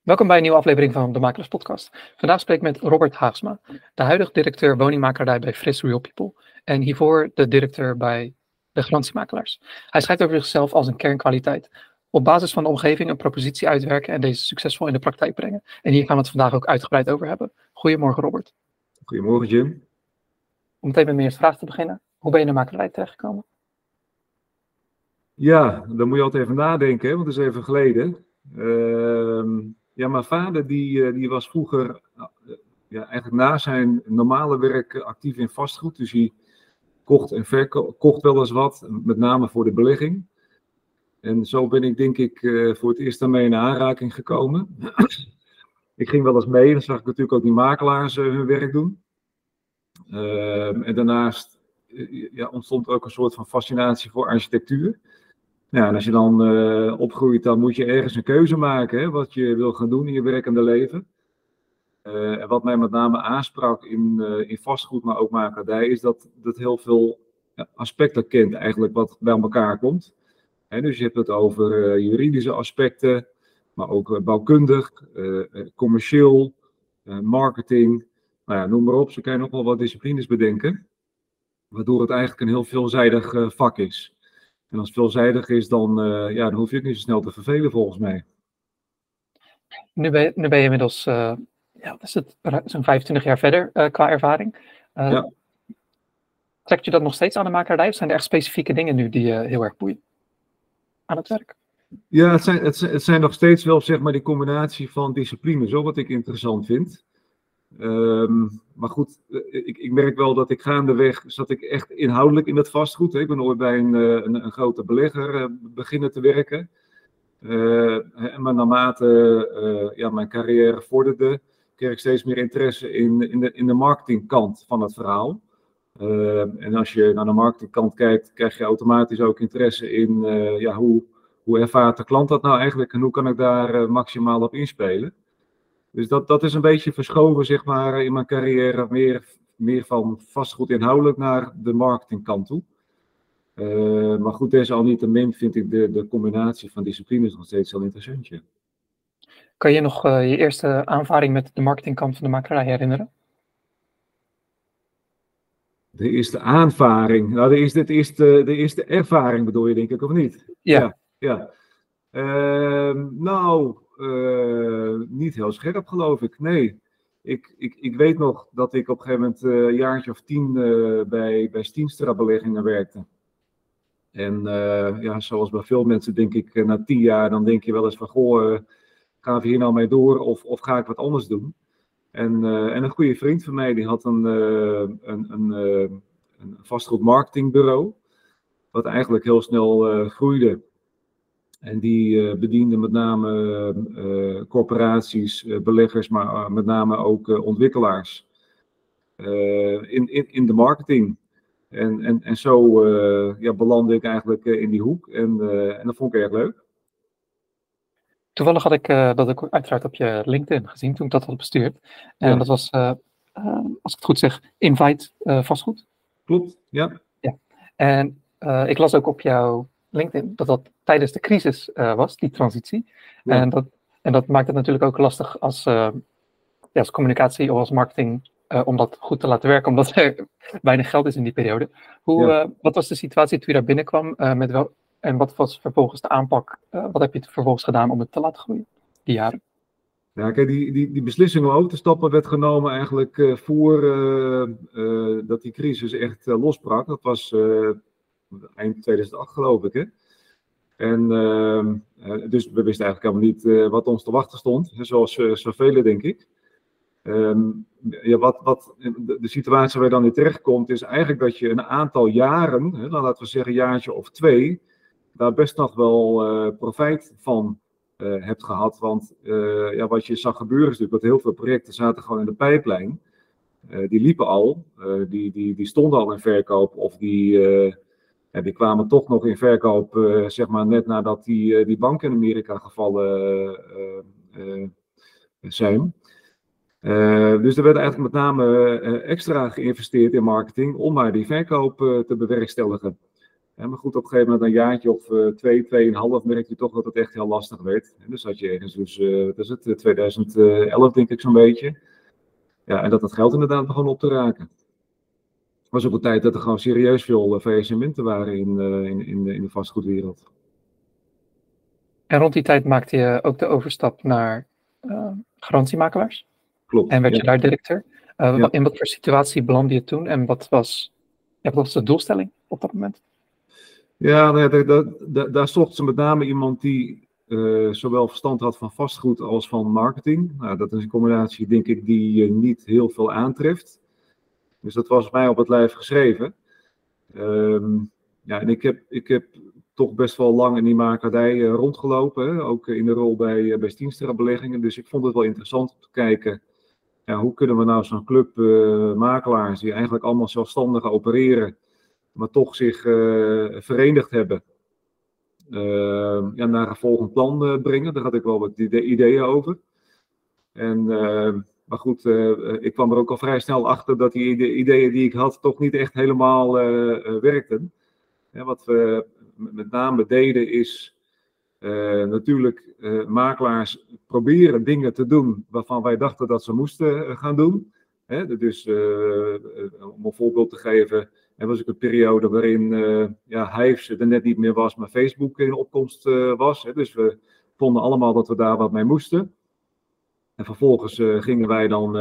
Welkom bij een nieuwe aflevering van de Makelers Podcast. Vandaag spreek ik met Robert Haagsma, de huidige directeur woningmakelaardij bij Fris Real People en hiervoor de directeur bij de garantiemakelaars. Hij schrijft over zichzelf als een kernkwaliteit. Op basis van de omgeving een propositie uitwerken en deze succesvol in de praktijk brengen. En hier gaan we het vandaag ook uitgebreid over hebben. Goedemorgen Robert. Goedemorgen Jim. Om meteen met mijn eerste vraag te beginnen. Hoe ben je in de makelaarij terechtgekomen? Ja, dan moet je altijd even nadenken, want het is even geleden. Ehm, ja, mijn vader die, eh, die was vroeger eh, ja, eigenlijk na zijn normale werk actief in vastgoed. Dus hij kocht en verkocht wel eens wat, met name voor de belegging. En zo ben ik denk ik eh, voor het eerst daarmee in aanraking gekomen. ik ging wel eens mee, dan zag ik natuurlijk ook die makelaars hun werk doen. Ehm, en daarnaast ja, ontstond ook een soort van fascinatie voor architectuur. Ja, en als je dan uh, opgroeit, dan moet je ergens een keuze maken, hè, wat je wil gaan doen in je werkende leven. Uh, en wat mij met name aansprak in, uh, in vastgoed, maar ook makelaardij, is dat dat heel veel aspecten kent eigenlijk wat bij elkaar komt. Hè, dus je hebt het over juridische aspecten, maar ook bouwkundig, commercieel, marketing, nou ja, noem maar op. Zo kan je nog wel wat disciplines bedenken, waardoor het eigenlijk een heel veelzijdig vak is. En als het veelzijdig is, dan, uh, ja, dan hoef je ook niet zo snel te vervelen volgens mij. Nu ben je, nu ben je inmiddels, uh, ja, is het, zo'n 25 jaar verder uh, qua ervaring. ja. Trekt je dat nog steeds aan de makelaardij of zijn er echt specifieke dingen nu die je heel erg boeien aan het werk? Ja, het zijn, het, het zijn nog steeds wel zeg maar die combinatie van disciplines, zo wat ik interessant vind. Um, maar goed, eh, ik, ik, merk wel dat ik gaandeweg zat ik echt inhoudelijk in het vastgoed. Ik ben ooit bij een, eh, een, een grote belegger uh, beginnen te werken. Maar naarmate ja, mijn carrière vorderde, kreeg ik steeds meer interesse in, in, de, in de marketingkant van het verhaal. Uh, en als je naar de marketingkant kijkt, krijg je automatisch ook interesse in ja, hoe, hoe ervaart de klant dat nou eigenlijk en hoe kan ik daar maximaal op inspelen. Dus dat, dat is een beetje verschoven, zeg maar, in mijn carrière. Meer, meer van vastgoed inhoudelijk naar de marketingkant toe. Uh, maar goed, desalniettemin vind ik de, de combinatie van disciplines nog steeds heel interessant. Ja. Kan je nog uh, je eerste aanvaring met de marketingkant van de makelaar herinneren? De eerste aanvaring. Nou, de eerste, de eerste, de eerste ervaring bedoel je, denk ik, of niet? Ja. ja, ja. Uh, nou, uh, niet heel scherp, geloof ik. Nee. Ik, ik, ik weet nog dat ik op een gegeven moment uh, een jaartje of tien uh, bij, bij Steenstra beleggingen werkte. En ja, zoals bij veel mensen denk ik, na tien jaar, dan denk je wel eens van, goh, gaan we hier nou mee door of, of ga ik wat anders doen? En, en een goede vriend van mij, die had een, een, een, een vastgoed marketingbureau, wat eigenlijk heel snel groeide. En die uh, bediende met name uh, corporaties, uh, beleggers, maar met name ook ontwikkelaars in, in, in de marketing. En, en, en zo ja, belandde ik eigenlijk in die hoek en, en dat vond ik erg leuk. Toevallig had ik dat ik uiteraard op je LinkedIn gezien toen ik dat had bestuurd. En ja. dat was, als ik het goed zeg, Invite vastgoed. Klopt, ja. ja. En ik las ook op jouw LinkedIn dat dat tijdens de crisis uh, was, die transitie. Ja. En, dat, en dat maakt het natuurlijk ook lastig als, uh, ja, als communicatie of als marketing uh, om dat goed te laten werken, omdat er weinig geld is in die periode. Hoe, ja. wat was de situatie toen je daar binnenkwam met wel, en wat was vervolgens de aanpak? wat heb je vervolgens gedaan om het te laten groeien, die jaren? Ja, kijk, die, die, die beslissing om over te stappen werd genomen eigenlijk voor uh, dat die crisis echt losbrak. Dat was eind 2008 geloof ik. Hè? En ehm, eh, dus we wisten eigenlijk helemaal niet uh, wat ons te wachten stond, zoals uh, zoveel denk ik. Um, ja, wat, wat, de, situatie waar je dan in terechtkomt is eigenlijk dat je een aantal jaren, hè, dan laten we zeggen een jaartje of twee, daar best nog wel profijt van hebt gehad. Want ja, wat je zag gebeuren is natuurlijk dat heel veel projecten zaten gewoon in de pijplijn. die liepen al, die, die, die stonden al in verkoop of die en die kwamen toch nog in verkoop, uh, zeg maar, net nadat die, uh, die bank in Amerika gevallen uh, zijn. dus er werd eigenlijk met name extra geïnvesteerd in marketing om maar die verkoop te bewerkstelligen. maar goed, op een gegeven moment, een jaartje of twee, tweeënhalf, merk je toch dat het echt heel lastig werd. En dus had je ergens, dus, wat is het, 2011 denk ik zo'n beetje. Ja, en dat het geld inderdaad begon op te raken. Het was ook een tijd dat er gewoon serieus veel faillissementen waren in, in, in, de, in de vastgoedwereld. En rond die tijd maakte je ook de overstap naar garantiemakelaars? Klopt. En werd je daar directeur? In wat voor situatie belandde je toen en wat was, ja, wat was de doelstelling op dat moment? Ja, nou daar, daar, daar zocht ze met name iemand die uh, zowel verstand had van vastgoed als van marketing. Nou, dat is een combinatie, denk ik, die je niet heel veel aantreft. Dus dat was mij op het lijf geschreven. Um, ja, en ik heb, ik heb toch best wel lang in die makerdij uh, rondgelopen. Ook in de rol bij, uh, bij Stienstra Beleggingen. Dus ik vond het wel interessant om te kijken. Ja, hoe kunnen we nou zo'n club makelaars die eigenlijk allemaal zelfstandig opereren maar toch zich verenigd hebben. Uh, ja, naar een volgend plan brengen. Daar had ik wel wat ideeën over. En, maar goed, ik kwam er ook al vrij snel achter dat die ideeën die ik had toch niet echt helemaal werkten. wat we met name deden is natuurlijk makelaars proberen dingen te doen waarvan wij dachten dat ze moesten gaan doen. dus om een voorbeeld te geven, er was ook een periode waarin ja, Hives er net niet meer was, maar Facebook in opkomst was. Hè. Dus we vonden allemaal dat we daar wat mee moesten. En vervolgens uh, gingen wij dan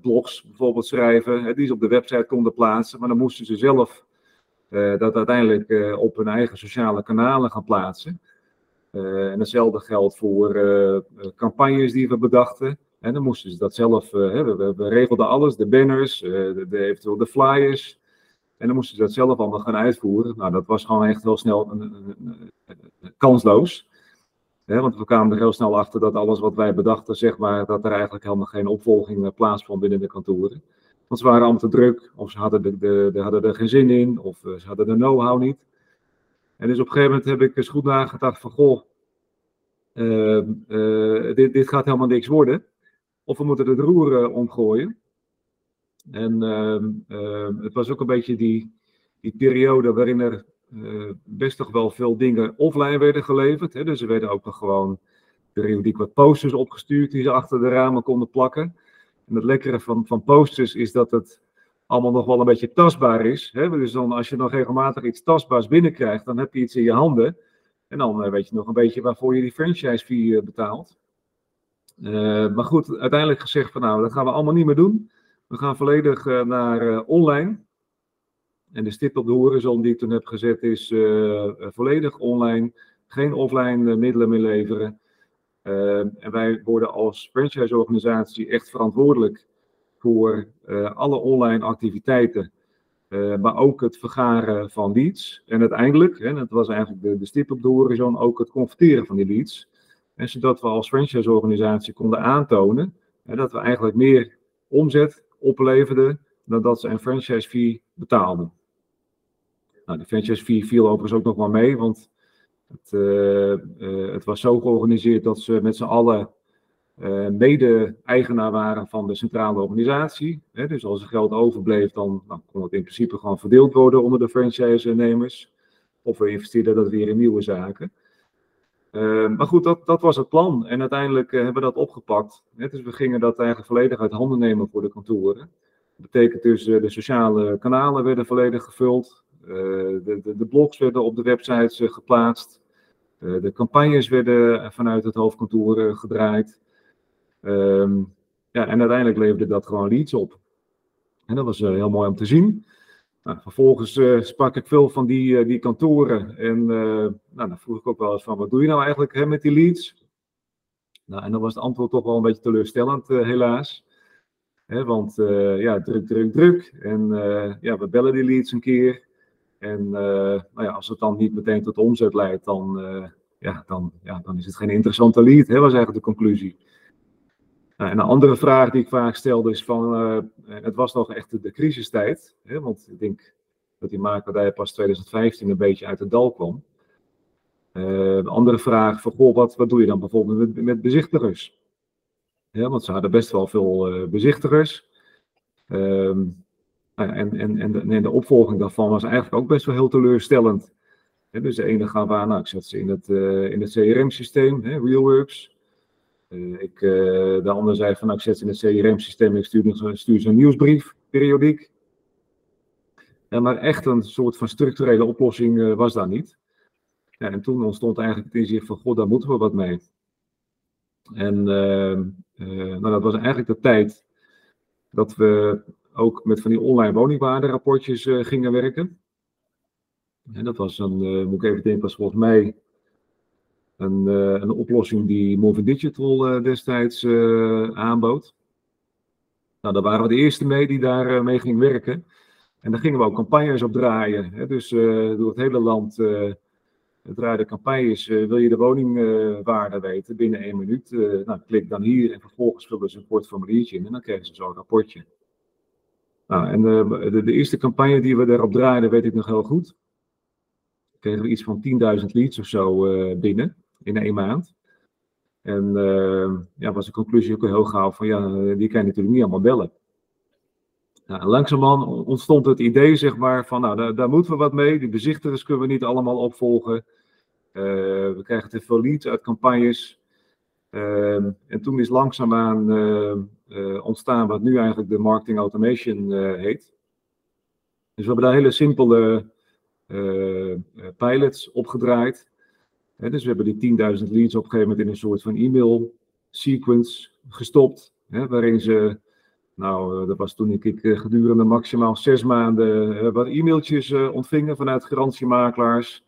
blogs bijvoorbeeld schrijven, hè, die ze op de website konden plaatsen. Maar dan moesten ze zelf dat uiteindelijk op hun eigen sociale kanalen gaan plaatsen. en hetzelfde geldt voor campagnes die we bedachten. En dan moesten ze dat zelf, uh, we, we, regelden alles, de banners, de, de, eventueel de flyers. En dan moesten ze dat zelf allemaal gaan uitvoeren. Nou, dat was gewoon echt heel snel kansloos. Want we kwamen er heel snel achter dat alles wat wij bedachten, zeg maar, dat er eigenlijk helemaal geen opvolging uh, plaatsvond binnen de kantoren. Want ze waren allemaal te druk, of ze hadden, de, de, de hadden er geen zin in, of ze hadden de know-how niet. En dus op een gegeven moment heb ik eens goed nagedacht van, goh, dit, dit gaat helemaal niks worden. Of we moeten het roer omgooien. En ehm, ehm, het was ook een beetje die, die periode waarin er best toch wel veel dingen offline werden geleverd. Hè? Dus er werden ook nog gewoon periodiek wat posters opgestuurd die ze achter de ramen konden plakken. En het lekkere van, van posters is dat het allemaal nog wel een beetje tastbaar is. Hè? Dus dan, als je nog regelmatig iets tastbaars binnenkrijgt, dan heb je iets in je handen. En dan uh, weet je nog een beetje waarvoor je die franchise fee betaalt. Uh, maar goed, uiteindelijk gezegd van nou, dat gaan we allemaal niet meer doen. We gaan volledig naar online. En de stip op de horizon die ik toen heb gezet is volledig online. Geen offline middelen meer leveren. en wij worden als franchise-organisatie echt verantwoordelijk voor alle online activiteiten. maar ook het vergaren van leads. En uiteindelijk, en dat was eigenlijk de, de stip op de horizon, ook het converteren van die leads. En zodat we als franchise-organisatie konden aantonen hè, dat we eigenlijk meer omzet opleverden dan dat ze een franchise fee betaalden. Nou, de franchise fee viel overigens ook nog wel mee, want het, uh, uh, het was zo georganiseerd dat ze met z'n allen uh, mede-eigenaar waren van de centrale organisatie. Hè, dus als er geld overbleef, dan, kon het in principe gewoon verdeeld worden onder de franchise-nemers. Of we investeerden dat weer in nieuwe zaken. Maar goed, dat, dat was het plan. En uiteindelijk hebben we dat opgepakt. Dus we gingen dat eigenlijk volledig uit handen nemen voor de kantoren. Dat betekent dus de sociale kanalen werden volledig gevuld. De, de, de, blogs werden op de websites geplaatst. de campagnes werden vanuit het hoofdkantoor gedraaid. Um, ja, en uiteindelijk leverde dat gewoon leads op. En dat was heel mooi om te zien. Nou, vervolgens sprak ik veel van die, die kantoren. En uh, nou, dan vroeg ik ook wel eens van, wat doe je nou eigenlijk hè, met die leads? Nou, en dan was het antwoord toch wel een beetje teleurstellend, helaas. Hè, want ja, druk, druk, druk. En ja, we bellen die leads een keer. En nou ja, als het dan niet meteen tot omzet leidt, dan, ja, dan, ja, dan is het geen interessante lead, hè, was eigenlijk de conclusie. Nou, en een andere vraag die ik vaak stelde is van, uh, het was nog echt de, crisistijd, hè, want ik denk dat die makelaardij pas 2015 een beetje uit het dal kwam. Een andere vraag van, wat, wat doe je dan bijvoorbeeld met, bezichtigers? Ja, want ze hadden best wel veel bezichtigers. Um, En, en, en, de, en de opvolging daarvan was eigenlijk ook best wel heel teleurstellend. dus de ene gaf aan, nou, ik zet ze in het, uh, in het CRM-systeem, RealWorks. Uh, ik, uh, de ander zei van, nou, ik zet ze in het CRM-systeem en ik stuur, stuur ze een nieuwsbrief, periodiek. Ja, maar echt een soort van structurele oplossing was daar niet. Ja, en toen ontstond eigenlijk het inzicht van, god, daar moeten we wat mee. En nou, dat was eigenlijk de tijd dat we ook met van die online woningwaarderapportjes uh, gingen werken. En dat was een, uh, moet ik even denken, was volgens mij een, uh, een oplossing die Moving Digital destijds aanbood. Nou, daar waren we de eerste mee die daar mee ging werken. En daar gingen we ook campagnes op draaien. Hè? Dus door het hele land draaiden campagnes. wil je de woningwaarde weten binnen één minuut? nou, klik dan hier en vervolgens vullen ze een kort in en dan krijgen ze zo'n rapportje. Nou, en de, de, de, eerste campagne die we daarop draaiden, weet ik nog heel goed. Kregen we iets van 10.000 leads of zo uh, binnen in één maand. En uh, ja, was de conclusie ook heel gauw van ja, die kan je natuurlijk niet allemaal bellen. Nou, ontstond het idee, zeg maar, van nou, daar, daar, moeten we wat mee. Die bezichtigers kunnen we niet allemaal opvolgen. We krijgen te veel leads uit campagnes. Ehm, en toen is langzaamaan uh, ontstaan wat nu eigenlijk de marketing automation uh, heet. Dus we hebben daar hele simpele pilots opgedraaid. Hè, dus we hebben die 10.000 leads op een gegeven moment in een soort van e-mail sequence gestopt. Waarin ze, nou dat was toen ik gedurende maximaal zes maanden wat e-mailtjes ontvingen vanuit garantiemakelaars.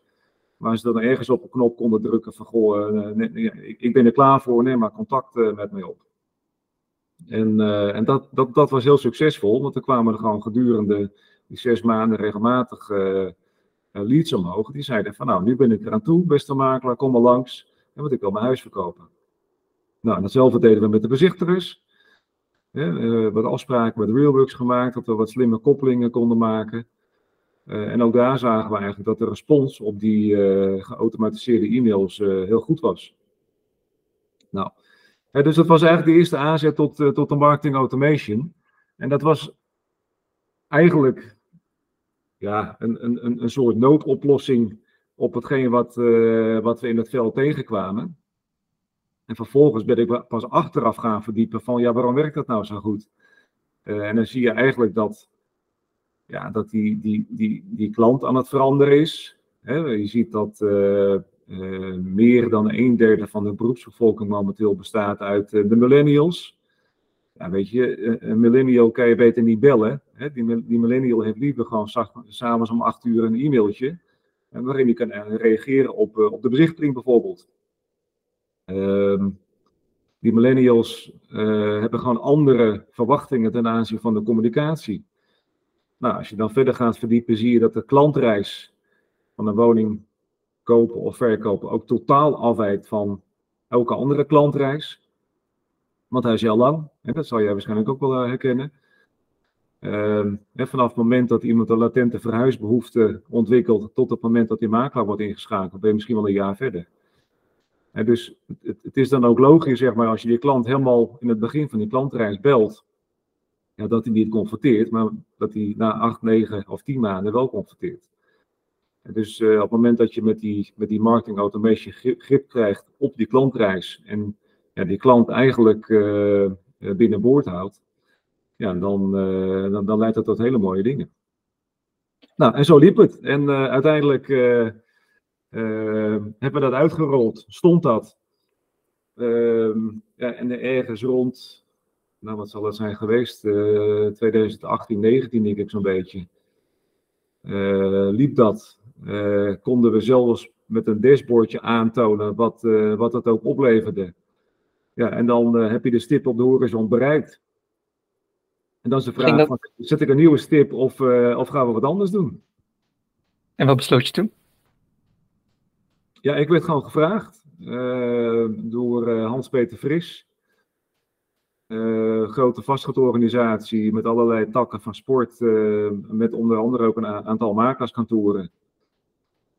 Waar ze dan ergens op een knop konden drukken van goh, ik ben er klaar voor, neem maar contact met mij op. En, uh, en dat, dat, dat was heel succesvol, want er kwamen er gewoon gedurende die zes maanden regelmatig leads omhoog. Die zeiden van nou, nu ben ik eraan toe, beste makelaar, kom maar langs, want ik wil mijn huis verkopen. Nou, en datzelfde deden we met de bezichtigers. Uh, wat afspraken met Realworks gemaakt, dat we wat slimme koppelingen konden maken. En ook daar zagen we eigenlijk dat de respons op die geautomatiseerde e-mails heel goed was. Nou, dus dat was eigenlijk de eerste aanzet tot, tot de marketing automation. En dat was eigenlijk ja, een, een, een soort noodoplossing op hetgeen wat, wat we in het veld tegenkwamen. En vervolgens ben ik pas achteraf gaan verdiepen van ja, waarom werkt dat nou zo goed? En dan zie je eigenlijk dat, ja, dat die, die, die, die klant aan het veranderen is. Je ziet dat uh, meer dan een derde van de beroepsbevolking momenteel bestaat uit uh, de millennials. Ja, weet je, eh, een millennial kan je beter niet bellen. Die, die millennial heeft liever gewoon s'avonds om acht uur een e-mailtje. waarin hij kan reageren op, op de berichtering bijvoorbeeld. Ehm, die millennials hebben gewoon andere verwachtingen ten aanzien van de communicatie. Nou, als je dan verder gaat verdiepen, zie je dat de klantreis van een woning kopen of verkopen ook totaal afwijkt van elke andere klantreis. Want hij is heel lang, hè, dat zal jij waarschijnlijk ook wel uh, herkennen. Uh, vanaf het moment dat iemand een latente verhuisbehoefte ontwikkelt, tot het moment dat die makelaar wordt ingeschakeld, ben je misschien wel een jaar verder. En dus het, het, is dan ook logisch, zeg maar, als je die klant helemaal in het begin van die klantreis belt, ja, dat hij niet confronteert, maar dat hij na acht, negen of tien maanden wel confronteert. Dus uh, op het moment dat je met die, met die marketing automation grip, krijgt op die klantreis en ja, die klant eigenlijk uh, binnenboord houdt, ja, dan, uh, dan, dan, leidt dat tot hele mooie dingen. Nou, en zo liep het. En uiteindelijk hebben we dat uitgerold, stond dat. Ehm, ja, en ergens rond, nou wat zal het zijn geweest, 2018, 19 denk ik zo'n beetje, liep dat uh, konden we zelfs met een dashboardje aantonen wat, wat het ook opleverde. Ja, en dan heb je de stip op de horizon bereikt. En dan is de vraag, dat... van, zet ik een nieuwe stip of, of gaan we wat anders doen? En wat besloot je toen? Ja, ik werd gewoon gevraagd door Hans-Peter Fris. Grote vastgoedorganisatie met allerlei takken van sport, met onder andere ook een aantal makelaarskantoren.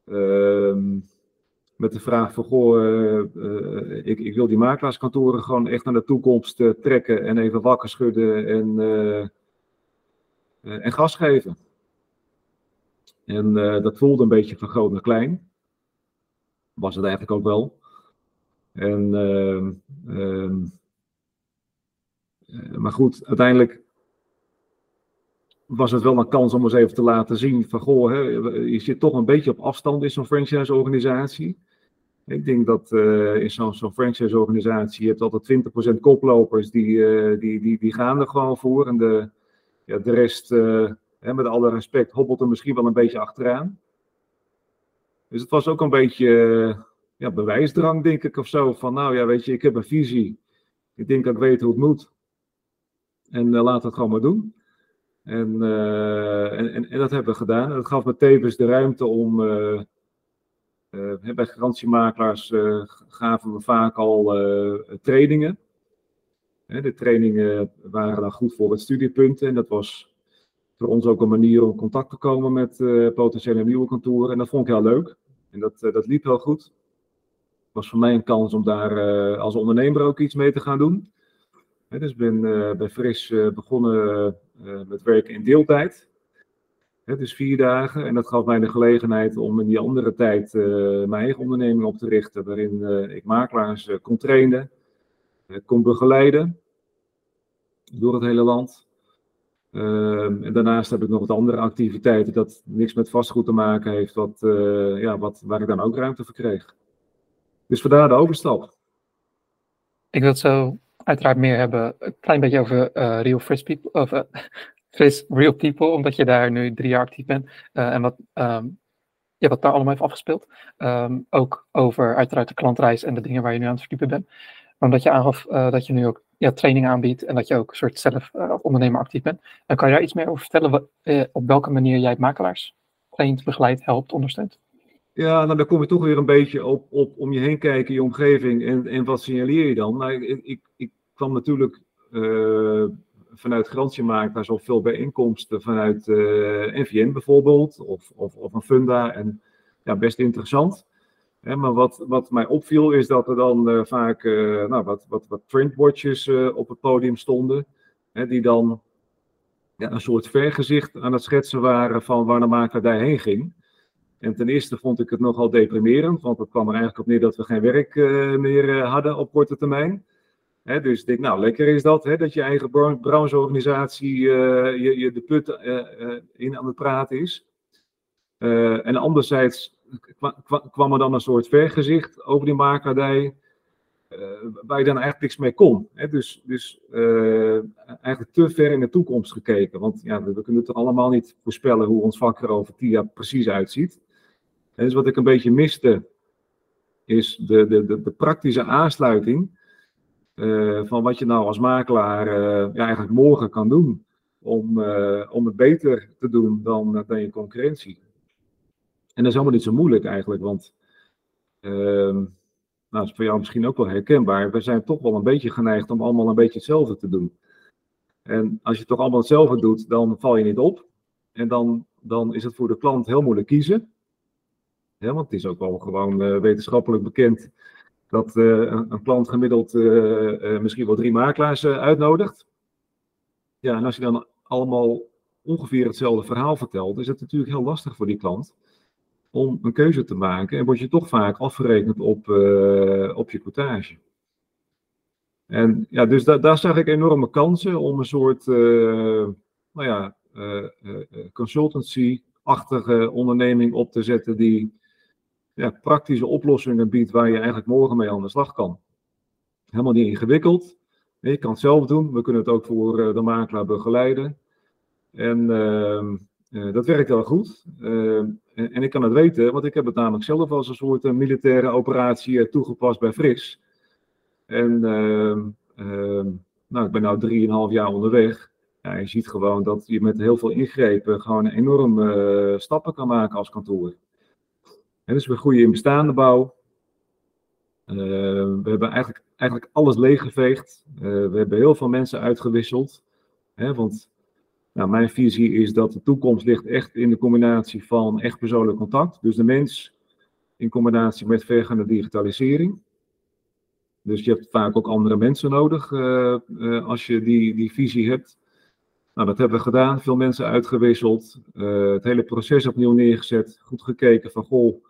Ehm, met de vraag van, goh, uh, ik, ik, wil die makelaarskantoren gewoon echt naar de toekomst trekken en even wakker schudden en en gas geven. En dat voelde een beetje van groot naar klein. Was het eigenlijk ook wel. En, ehm, ehm, maar goed, uiteindelijk was het wel een kans om eens even te laten zien van, goh, hè, je zit toch een beetje op afstand in zo'n franchise-organisatie. Ik denk dat uh, in zo'n zo franchise-organisatie, je hebt altijd 20% koplopers, die, uh, die, die, die gaan er gewoon voor. En de, ja, de rest, uh, hè, met alle respect, hobbelt er misschien wel een beetje achteraan. Dus het was ook een beetje ja, bewijsdrang, denk ik, of zo. Van nou ja, weet je, ik heb een visie. Ik denk dat ik weet hoe het moet. En laat het gewoon maar doen. En, en, en, en, dat hebben we gedaan. En dat gaf me tevens de ruimte om uh, bij garantiemakelaars uh, gaven we vaak al uh, trainingen. de trainingen waren dan goed voor het studiepunten. En dat was voor ons ook een manier om contact te komen met potentiële nieuwe kantoren. En dat vond ik heel leuk. En dat, dat liep heel goed. Was voor mij een kans om daar als ondernemer ook iets mee te gaan doen. Dus ben bij Fris begonnen met werken in deeltijd. Is vier dagen en dat gaf mij de gelegenheid om in die andere tijd mijn eigen onderneming op te richten, waarin ik makelaars kon trainen, kon begeleiden door het hele land. Ehm, en daarnaast heb ik nog wat andere activiteiten dat niks met vastgoed te maken heeft, wat, ja, wat, waar ik dan ook ruimte voor kreeg. Dus vandaar de overstap. Ik wil zo uiteraard meer hebben, een klein beetje over Real First People, of Face Real People, omdat je daar nu drie jaar actief bent. Uh, en wat, um, ja, wat daar allemaal heeft afgespeeld. Um, ook over uiteraard de klantreis en de dingen waar je nu aan het verdiepen bent. Maar omdat je aangaf dat je nu ook ja, training aanbiedt en dat je ook een soort zelf ondernemer actief bent. En kan je daar iets meer over vertellen wat, op welke manier jij makelaars traint, begeleidt, helpt, ondersteunt? Ja, nou dan kom je toch weer een beetje op, op om je heen kijken, je omgeving en, en wat signaleer je dan? Nou, ik, ik, kwam natuurlijk vanuit garantiemakelaars of veel bijeenkomsten vanuit uh, eh, NVN bijvoorbeeld, of, of, of een funda. En ja, best interessant. maar wat, wat mij opviel is dat er dan uh, vaak uh, nou, wat, wat, op het podium stonden. Hè, die dan ja, een soort vergezicht aan het schetsen waren van waar de makelaar heen ging. En ten eerste vond ik het nogal deprimerend, want het kwam er eigenlijk op neer dat we geen werk meer hadden op korte termijn dus ik denk, nou, lekker is dat, dat je eigen brancheorganisatie uh, je, je de put in aan het praten is. en anderzijds kwam er dan een soort vergezicht over die makelaardij, waar je dan eigenlijk niks mee kon. dus dus eigenlijk te ver in de toekomst gekeken. Want ja, we, kunnen toch allemaal niet voorspellen hoe ons vak er over tien jaar precies uitziet. En dus wat ik een beetje miste, is de, de, de, praktische aansluiting uh, van wat je nou als makelaar ja, eigenlijk morgen kan doen om, uh, om het beter te doen dan, dan je concurrentie. En dat is helemaal niet zo moeilijk eigenlijk, want ehm, nou, dat is voor jou misschien ook wel herkenbaar. We zijn toch wel een beetje geneigd om allemaal een beetje hetzelfde te doen. En als je toch allemaal hetzelfde doet, dan val je niet op. En dan, dan is het voor de klant heel moeilijk kiezen. Want het is ook wel gewoon wetenschappelijk bekend dat eh, een, een, klant gemiddeld eh, eh, misschien wel drie makelaars uitnodigt. Ja, en als je dan allemaal ongeveer hetzelfde verhaal vertelt, is het natuurlijk heel lastig voor die klant om een keuze te maken. En word je toch vaak afgerekend op, op je quotage. En ja, dus da daar zag ik enorme kansen om een soort, nou ja, consultancy-achtige onderneming op te zetten die ja, praktische oplossingen biedt waar je eigenlijk morgen mee aan de slag kan. Helemaal niet ingewikkeld. Je kan het zelf doen. We kunnen het ook voor eh, de makelaar begeleiden. En ehm, eh, dat werkt heel goed. Ehm, en, en, ik kan het weten, want ik heb het namelijk zelf als een soort uh, militaire operatie toegepast bij Fris. En ehm, nou, ik ben nu 3,5 jaar onderweg. Ja, je ziet gewoon dat je met heel veel ingrepen gewoon enorme stappen kan maken als kantoor dus we groeien in bestaande bouw. Uh, we hebben eigenlijk, eigenlijk alles leeggeveegd. Uh, we hebben heel veel mensen uitgewisseld. Hè, want nou, mijn visie is dat de toekomst ligt echt in de combinatie van echt persoonlijk contact. Dus de mens in combinatie met vergaande digitalisering. Dus je hebt vaak ook andere mensen nodig uh, als je die, die visie hebt. Nou, dat hebben we gedaan, veel mensen uitgewisseld, het hele proces opnieuw neergezet, goed gekeken van goh,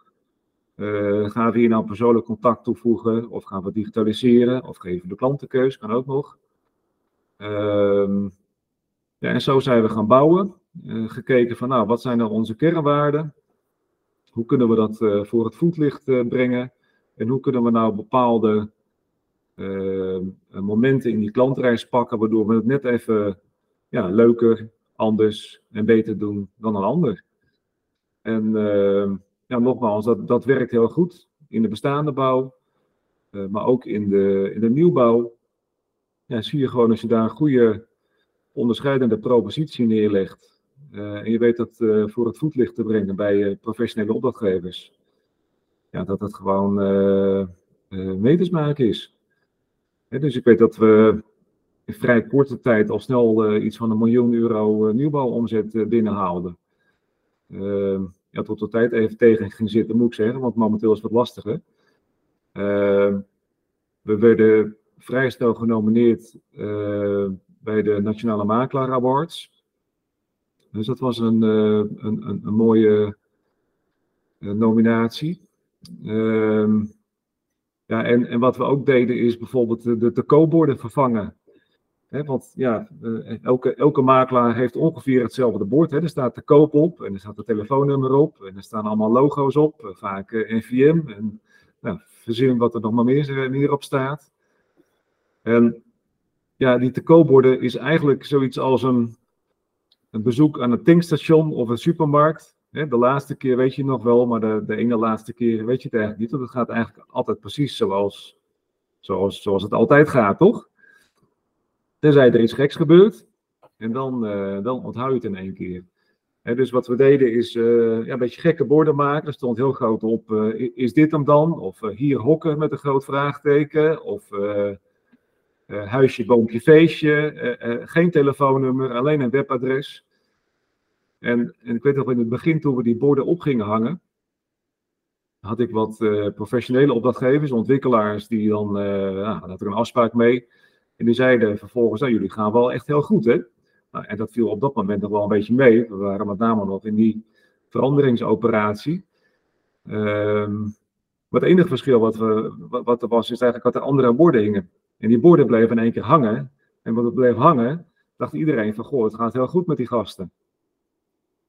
gaan we hier nou persoonlijk contact toevoegen of gaan we digitaliseren of geven we de klantenkeus, kan ook nog. Ehm, ja, en zo zijn we gaan bouwen, gekeken van nou, wat zijn nou onze kernwaarden, hoe kunnen we dat voor het voetlicht brengen en hoe kunnen we nou bepaalde uh, momenten in die klantreis pakken, waardoor we het net even ja, leuker, anders en beter doen dan een ander. En uh, ja, nogmaals, dat, dat werkt heel goed in de bestaande bouw, uh, maar ook in de, in de nieuwbouw. Ja, zie je gewoon als je daar een goede onderscheidende propositie neerlegt. en je weet dat voor het voetlicht te brengen bij professionele opdrachtgevers. Ja, dat dat gewoon meters maken is dus ik weet dat we in vrij korte tijd al snel iets van een miljoen euro nieuwbouwomzet binnenhaalden. Ja, tot de tijd even tegen ging zitten, moet ik zeggen, want momenteel is het wat lastiger. Ehm, we werden vrij snel genomineerd bij de Nationale Makelaar Awards. Dus dat was een, een, een, een, mooie nominatie. Ehm ja, en, en wat we ook deden is bijvoorbeeld de, de vervangen. Want ja, eh, elke, elke makelaar heeft ongeveer hetzelfde bord. Er staat de koop op en er staat het telefoonnummer op en er staan allemaal logo's op, eh, vaak uh, NVM en nou, verzin wat er nog maar meer, meer op staat. En ja, die te koopborden is eigenlijk zoiets als een, een bezoek aan een tankstation of een supermarkt de laatste keer weet je nog wel, maar de, de ene laatste keer weet je het eigenlijk niet. Want het gaat eigenlijk altijd precies zoals, zoals, zoals het altijd gaat, toch? Tenzij er iets geks gebeurt. En dan, uh, dan onthoud je het in één keer. dus wat we deden is uh, ja, een beetje gekke borden maken. Er stond heel groot op, uh, is dit hem dan? Of hier hokken met een groot vraagteken. Of huisje, boompje, feestje. geen telefoonnummer, alleen een webadres. En, en ik weet nog in het begin, toen we die borden op gingen hangen, had ik wat professionele opdrachtgevers, ontwikkelaars, die dan, nou, had er een afspraak mee. En die zeiden vervolgens, nou, jullie gaan wel echt heel goed, hè? Nou, en dat viel op dat moment nog wel een beetje mee. We waren met name nog in die veranderingsoperatie. Um, maar het enige verschil wat, we, wat, er was, is eigenlijk dat er andere borden hingen. En die borden bleven in één keer hangen. En wat het bleef hangen, dacht iedereen van, goh, het gaat heel goed met die gasten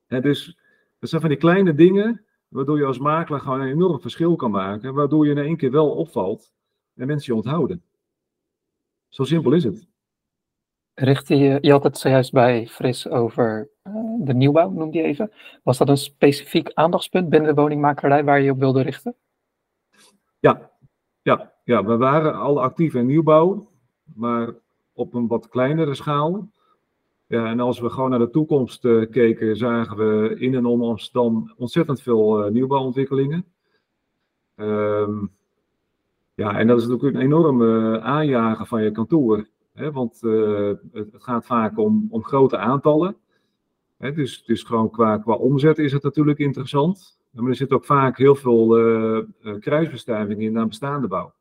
dus dat zijn van die kleine dingen, waardoor je als makelaar gewoon een enorm verschil kan maken, waardoor je in één keer wel opvalt en mensen je onthouden. Zo simpel is het. Richtte je, je had het zojuist bij Fris over uh, de nieuwbouw, noemde je even. Was dat een specifiek aandachtspunt binnen de woningmakerij waar je op wilde richten? Ja, ja, ja we waren al actief in nieuwbouw, maar op een wat kleinere schaal. Ja, en als we gewoon naar de toekomst uh, keken, zagen we in en om Amsterdam ontzettend veel uh, nieuwbouwontwikkelingen. Um, ja, en dat is natuurlijk een enorme aanjagen van je kantoor. Hè, want uh, het, gaat vaak om, om grote aantallen. Hè, dus, dus gewoon qua, qua omzet is het natuurlijk interessant. Maar er zit ook vaak heel veel kruisbestuiving in naar bestaande bouw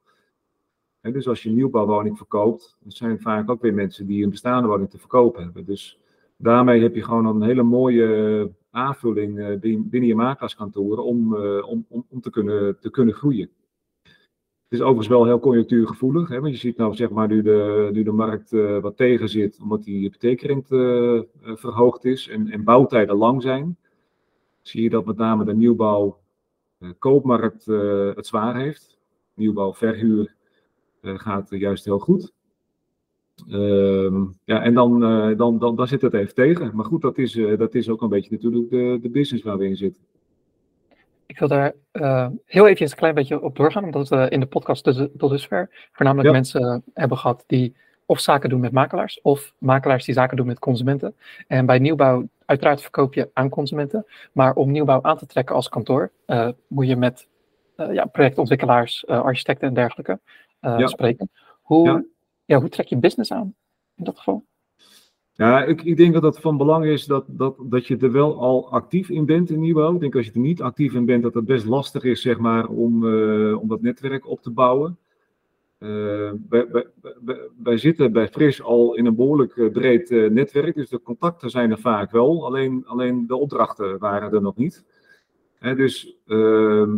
dus als je een nieuwbouwwoning verkoopt, dat zijn vaak ook weer mensen die een bestaande woning te verkopen hebben. Dus daarmee heb je gewoon een hele mooie aanvulling eh, binnen je makelaarskantoren om, eh, om, om, om te, kunnen, te kunnen groeien. Het is overigens wel heel conjunctuurgevoelig, hè, want je ziet nou zeg maar nu de, nu de markt uh, wat tegen zit, omdat die hypotheekrente uh, verhoogd is en, en bouwtijden lang zijn, zie je dat met name de nieuwbouw koopmarkt het zwaar heeft. Nieuwbouw, verhuur eh, gaat juist heel goed. Ehm, ja, en dan, dan, dan, dan zit het even tegen. Maar goed, dat is, dat is ook een beetje natuurlijk de, de business waar we in zitten. Ik wil daar uh, heel even een klein beetje op doorgaan, omdat we in de podcast dus, tot dusver voornamelijk mensen hebben gehad die of zaken doen met makelaars, of makelaars die zaken doen met consumenten. En bij nieuwbouw, uiteraard verkoop je aan consumenten, maar om nieuwbouw aan te trekken als kantoor, moet je met ja, projectontwikkelaars, architecten en dergelijke spreken. Hoe, ja. hoe trek je business aan in dat geval? Ja, ik, ik denk dat het van belang is dat, dat, dat je er wel al actief in bent in nieuwbouw. Ik denk als je er niet actief in bent, dat het best lastig is zeg maar, om, uh, om dat netwerk op te bouwen. Uh, bij, wij zitten bij Fris al in een behoorlijk breed netwerk, dus de contacten zijn er vaak wel, alleen, alleen de opdrachten waren er nog niet. dus ehm,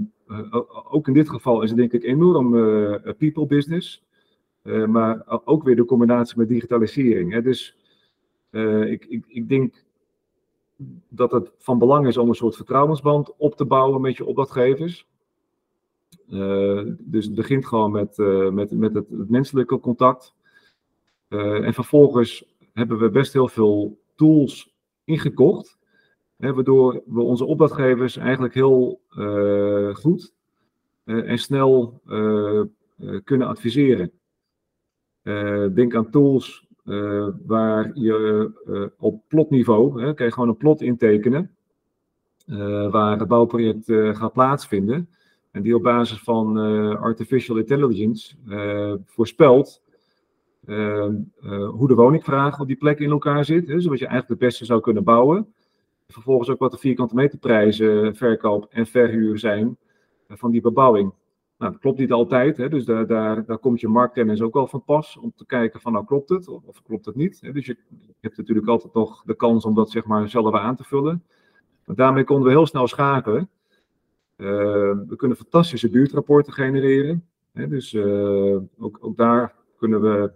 ook in dit geval is het denk ik enorm people business, maar ook weer de combinatie met digitalisering. Dus ik, ik, ik denk dat het van belang is om een soort vertrouwensband op te bouwen met je opdrachtgevers. Uh, dus het begint gewoon met, uh, met, met het, het, menselijke contact. En vervolgens hebben we best heel veel tools ingekocht, hè, waardoor we onze opdrachtgevers eigenlijk heel goed en snel kunnen adviseren. denk aan tools uh, waar je uh, op plotniveau, hè, kan je gewoon een plot intekenen, uh, waar het bouwproject gaat plaatsvinden. En die op basis van artificial intelligence voorspelt hoe de woningvraag op die plek in elkaar zit, hè, zodat je eigenlijk het beste zou kunnen bouwen. Vervolgens ook wat de vierkante meterprijzen, verkoop en verhuur zijn van die bebouwing. Nou, dat klopt niet altijd, hè, dus daar, daar, daar komt je marktkennis ook wel van pas om te kijken van nou klopt het of, klopt het niet. Hè. Dus je, hebt natuurlijk altijd nog de kans om dat zeg maar zelf aan te vullen. Maar daarmee konden we heel snel schakelen. Uh, we kunnen fantastische buurtrapporten genereren. Hè, dus uh, ook, ook daar kunnen we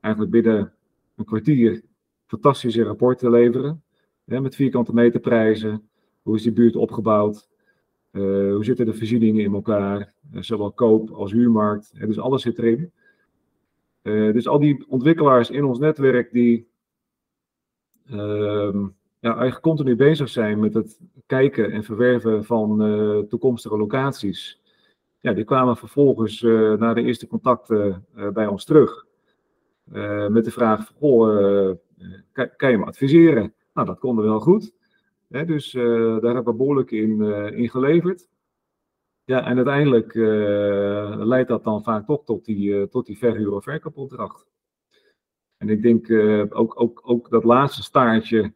eigenlijk binnen een kwartier fantastische rapporten leveren. Hè, met vierkante meterprijzen. Hoe is die buurt opgebouwd? Uh, hoe zitten de voorzieningen in elkaar? Uh, zowel koop als huurmarkt. Uh, dus alles zit erin. dus al die ontwikkelaars in ons netwerk die ehm, ja, eigenlijk continu bezig zijn met het kijken en verwerven van toekomstige locaties. Ja, die kwamen vervolgens na de eerste contacten bij ons terug. met de vraag: goh, kan, kan je me adviseren? Nou, dat konden we wel goed dus uh, daar hebben we behoorlijk in, uh, geleverd. Ja, en uiteindelijk uh, leidt dat dan vaak toch tot die, tot die verhuur- of verkoopopdracht. En ik denk ook, ook, ook dat laatste staartje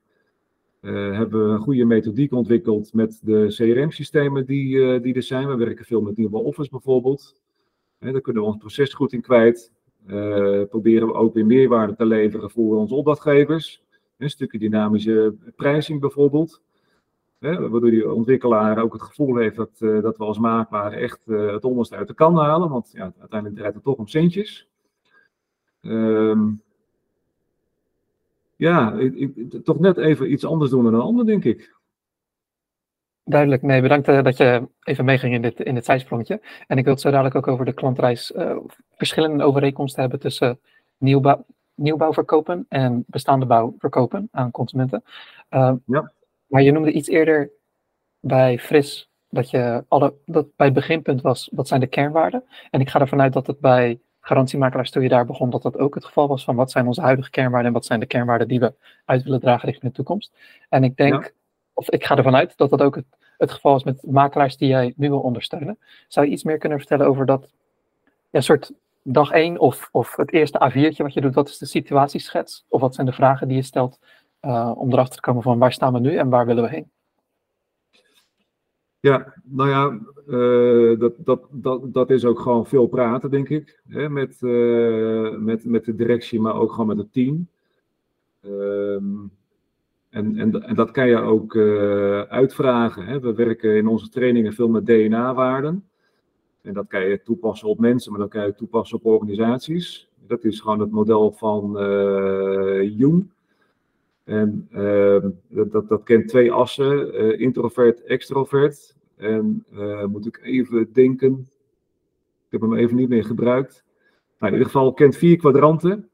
hebben we een goede methodiek ontwikkeld met de CRM-systemen die, die er zijn. We werken veel met Nieuwe Office bijvoorbeeld. daar kunnen we ons proces goed in kwijt. proberen we ook weer meerwaarde te leveren voor onze opdrachtgevers. Een stukje dynamische prijzing bijvoorbeeld. Hè, waardoor die ontwikkelaar ook het gevoel heeft dat, uh, dat we als makelaar echt uh, het onderste uit de kan halen. Want ja, uiteindelijk draait het toch om centjes. Um, ja, ik, ik, toch net even iets anders doen dan een ander, denk ik. Duidelijk, nee, bedankt uh, dat je even meeging in dit, in dit zijsprongetje. En ik wil het zo dadelijk ook over de klantreis verschillende overeenkomsten hebben tussen nieuwbouw, nieuwbouw verkopen en bestaande bouw verkopen aan consumenten. ja. Maar je noemde iets eerder bij Fris dat je alle, dat bij het beginpunt was, wat zijn de kernwaarden? En ik ga ervan uit dat het bij garantiemakelaars toen je daar begon, dat dat ook het geval was van wat zijn onze huidige kernwaarden en wat zijn de kernwaarden die we uit willen dragen richting de toekomst. En ik denk, of ik ga ervan uit dat dat ook het, het geval is met makelaars die jij nu wil ondersteunen. Zou je iets meer kunnen vertellen over dat ja, soort dag één of, of het eerste A4'tje wat je doet, wat is de situatieschets? Of wat zijn de vragen die je stelt uh, om erachter te komen van waar staan we nu en waar willen we heen? Ja, nou ja, uh, dat, dat, dat, dat is ook gewoon veel praten, denk ik. Hè, met, uh, met, met de directie, maar ook gewoon met het team. Um, en, en, dat kan je ook uitvragen. Hè. We werken in onze trainingen veel met DNA-waarden. En dat kan je toepassen op mensen, maar dat kan je toepassen op organisaties. Dat is gewoon het model van Jung. En uh, dat, dat, kent twee assen, uh, introvert, extrovert. En uh, moet ik even denken, ik heb hem even niet meer gebruikt. Nou, in ieder geval kent vier kwadranten.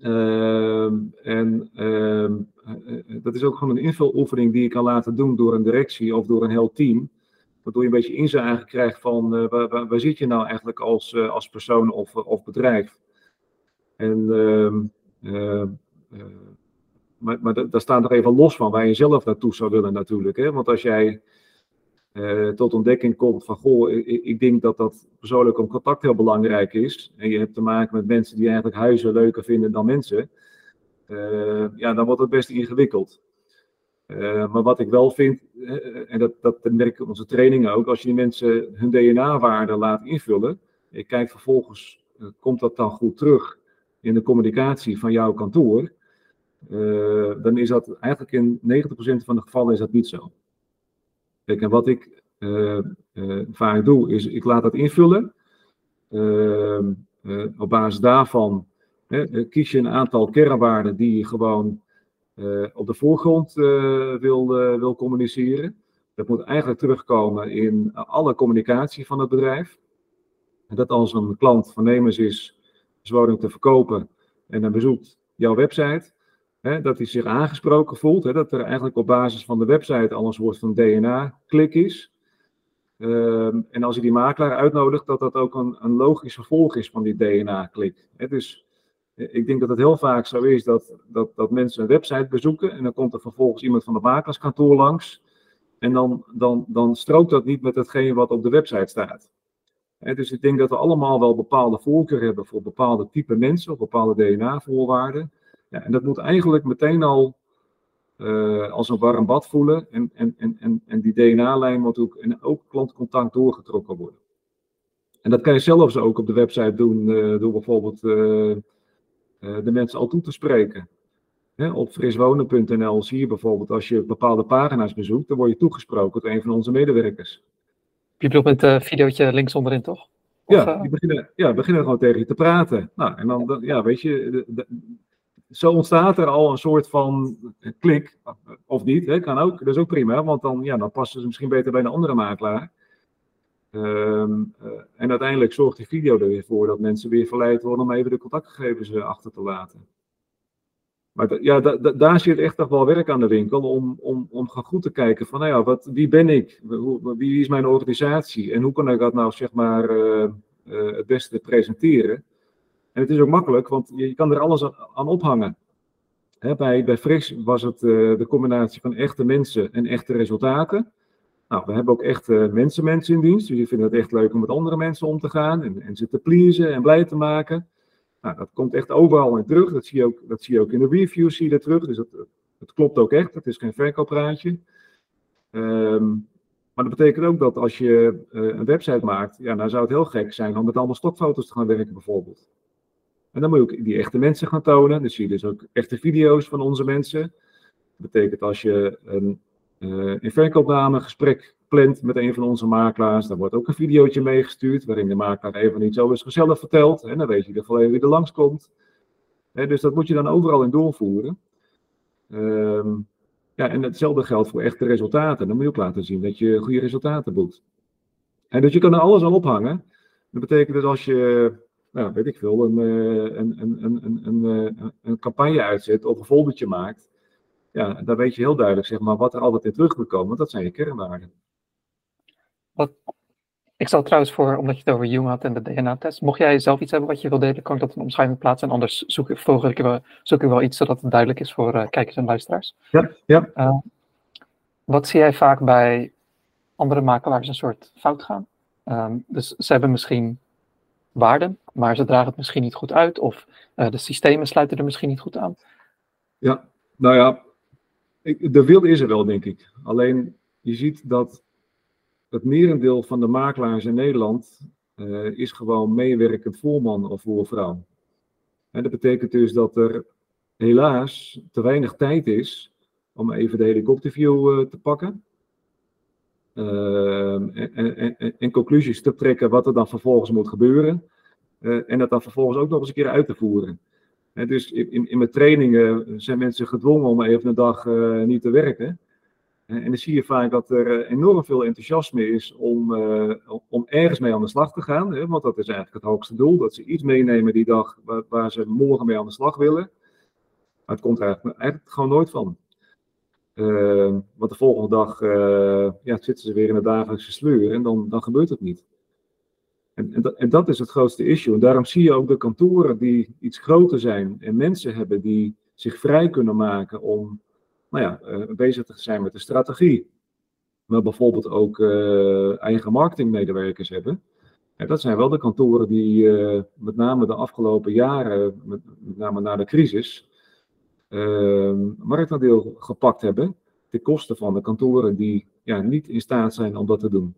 Ehm, en ehm, eh, dat is ook gewoon een invuloefening die je kan laten doen door een directie of door een heel team. Waardoor je een beetje inzage krijgt van waar, waar, waar, zit je nou eigenlijk als, als persoon of, of bedrijf. En maar, maar daar staat nog even los van waar je zelf naartoe zou willen natuurlijk. Hè? Want als jij uh, tot ontdekking komt van, goh, ik, ik, denk dat dat persoonlijk om contact heel belangrijk is. En je hebt te maken met mensen die eigenlijk huizen leuker vinden dan mensen. Uh, ja, dan wordt het best ingewikkeld. Uh, maar wat ik wel vind, en dat, dat merk ik in onze trainingen ook, als je die mensen hun DNA-waarden laat invullen, je kijkt vervolgens, komt dat dan goed terug? in de communicatie van jouw kantoor, uh, dan is dat eigenlijk in 90% van de gevallen is dat niet zo. Kijk, en wat ik uh, uh, vaak doe, is ik laat dat invullen. Ehm, op basis daarvan kies je een aantal kernwaarden die je gewoon op de voorgrond wil, wil communiceren. Dat moet eigenlijk terugkomen in alle communicatie van het bedrijf. En dat als een klant voornemens is zijn woning te verkopen en dan bezoekt jouw website, hè, dat hij zich aangesproken voelt. Hè, dat er eigenlijk op basis van de website al een soort van DNA-klik is. Um, en als je die makelaar uitnodigt, dat dat ook een, een logisch vervolg is van die DNA-klik. Dus ik denk dat het heel vaak zo is dat, dat, dat mensen een website bezoeken en dan komt er vervolgens iemand van het makelaarskantoor langs. En dan, dan, dan strookt dat niet met hetgeen wat op de website staat. dus ik denk dat we allemaal wel bepaalde voorkeur hebben voor bepaalde type mensen of bepaalde DNA-voorwaarden. Ja, en dat moet eigenlijk meteen al uh, als een warm bad voelen. En, en, en, en die DNA-lijn moet ook, en ook klantcontact doorgetrokken worden. En dat kan je zelfs ook op de website doen, uh, door bijvoorbeeld uh, de mensen al toe te spreken. Hè, op friswonen.nl zie je bijvoorbeeld als je bepaalde pagina's bezoekt, dan word je toegesproken door een van onze medewerkers. Je bedoelt met het videootje links onderin, toch? Of, ja, die beginnen, ja, beginnen gewoon tegen je te praten. Nou, en dan, ja, weet je, zo ontstaat er al een soort van klik, of niet, hè, kan ook, dat is ook prima, want dan, ja, dan passen ze misschien beter bij een andere makelaar. Um, uh, en uiteindelijk zorgt die video er weer voor dat mensen weer verleid worden om even de contactgegevens eh, achter te laten. Maar ja, daar zit echt nog wel werk aan de winkel om, om, om goed te kijken van, nou ja, wat, wie ben ik? Wie, is mijn organisatie? En hoe kan ik dat nou, zeg maar, uh, het beste presenteren? En het is ook makkelijk, want je, kan er alles aan ophangen. Bij, bij was het uh, de combinatie van echte mensen en echte resultaten. Nou, we hebben ook echte mensen, mensen in dienst. Dus die vinden het echt leuk om met andere mensen om te gaan en, en ze te pleasen en blij te maken. Nou, dat komt echt overal in terug. Dat zie je ook, dat zie je ook in de reviews zie je dat terug. Dus dat, klopt ook echt. Het is geen verkooppraatje. Um, maar dat betekent ook dat als je uh, een website maakt, ja, dan zou het heel gek zijn om met allemaal stokfoto's te gaan werken bijvoorbeeld. En dan moet je ook die echte mensen gaan tonen. Dus zie je dus ook echte video's van onze mensen. Dat betekent als je een, uh, een verkoopnamegesprek plant met een van onze makelaars, dan wordt ook een videootje meegestuurd waarin de makelaar even iets over zichzelf vertelt. En dan weet je in ieder geval even wie er langskomt. Dus dat moet je dan overal in doorvoeren. Um, ja, en hetzelfde geldt voor echte resultaten. Dan moet je ook laten zien dat je goede resultaten boekt. En dus je kan er alles aan ophangen. Dat betekent dus als je nou, weet ik veel, een, een, een, een, een, een campagne uitzet of een foldertje maakt, ja, dan weet je heel duidelijk zeg maar, wat er altijd in terug moet komen, want dat zijn je kernwaarden. Wat, ik stel trouwens voor, omdat je het over Jung had en de DNA-test, mocht jij zelf iets hebben wat je wil delen, kan ik dat in omschrijving plaatsen en anders zoek ik, ik, wel, zoek ik wel iets zodat het duidelijk is voor uh, kijkers en luisteraars. Ja, ja. Uh, wat zie jij vaak bij andere makelaars een soort fout gaan? Um, dus ze hebben misschien waarden, maar ze dragen het misschien niet goed uit of uh, de systemen sluiten er misschien niet goed aan. Ja, nou ja, ik, de wil is er wel, denk ik. Alleen je ziet dat het merendeel van de makelaars in Nederland uh, is gewoon meewerkend voorman of voorvrouw. En dat betekent dus dat er helaas te weinig tijd is om even de helikopterview uh, te pakken. Uh, en, en, en, conclusies te trekken wat er dan vervolgens moet gebeuren. Uh, en dat dan vervolgens ook nog eens een keer uit te voeren. Dus in, in mijn trainingen zijn mensen gedwongen om even een dag uh, niet te werken. en dan zie je vaak dat er enorm veel enthousiasme is om, om ergens mee aan de slag te gaan. Hè, want dat is eigenlijk het hoogste doel. Dat ze iets meenemen die dag waar, waar ze morgen mee aan de slag willen. Maar het komt er eigenlijk gewoon nooit van. Uh, want de volgende dag uh, ja, zitten ze weer in de dagelijkse sleur en dan, dan gebeurt het niet. En, en, dat, is het grootste issue. En daarom zie je ook de kantoren die iets groter zijn en mensen hebben die zich vrij kunnen maken om nou ja, uh, bezig te zijn met de strategie. Maar bijvoorbeeld ook eigen marketingmedewerkers hebben. En dat zijn wel de kantoren die met name de afgelopen jaren, met, met name na de crisis, marktaandeel gepakt hebben ten koste van de kantoren die ja, niet in staat zijn om dat te doen.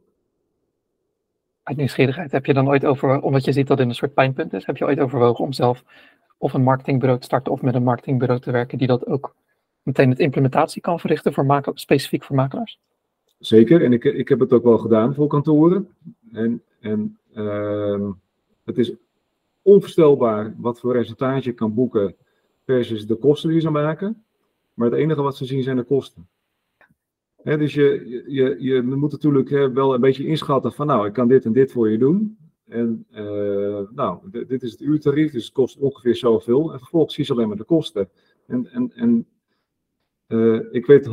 Uit nieuwsgierigheid, heb je dan ooit over, omdat je ziet dat het een soort pijnpunt is, heb je ooit overwogen om zelf of een marketingbureau te starten of met een marketingbureau te werken die dat ook meteen het implementatie kan verrichten voor specifiek voor makelaars? Zeker, en ik, ik heb het ook wel gedaan voor kantoren. En, en ehm, het is onvoorstelbaar wat voor resultaat je kan boeken versus de kosten die ze maken. Maar het enige wat ze zien zijn de kosten. dus je, je, je moet natuurlijk wel een beetje inschatten van nou, ik kan dit en dit voor je doen. En uh, nou, dit is het uurtarief, dus het kost ongeveer zoveel. En vervolgens zie je alleen maar de kosten. En, en, en uh, ik weet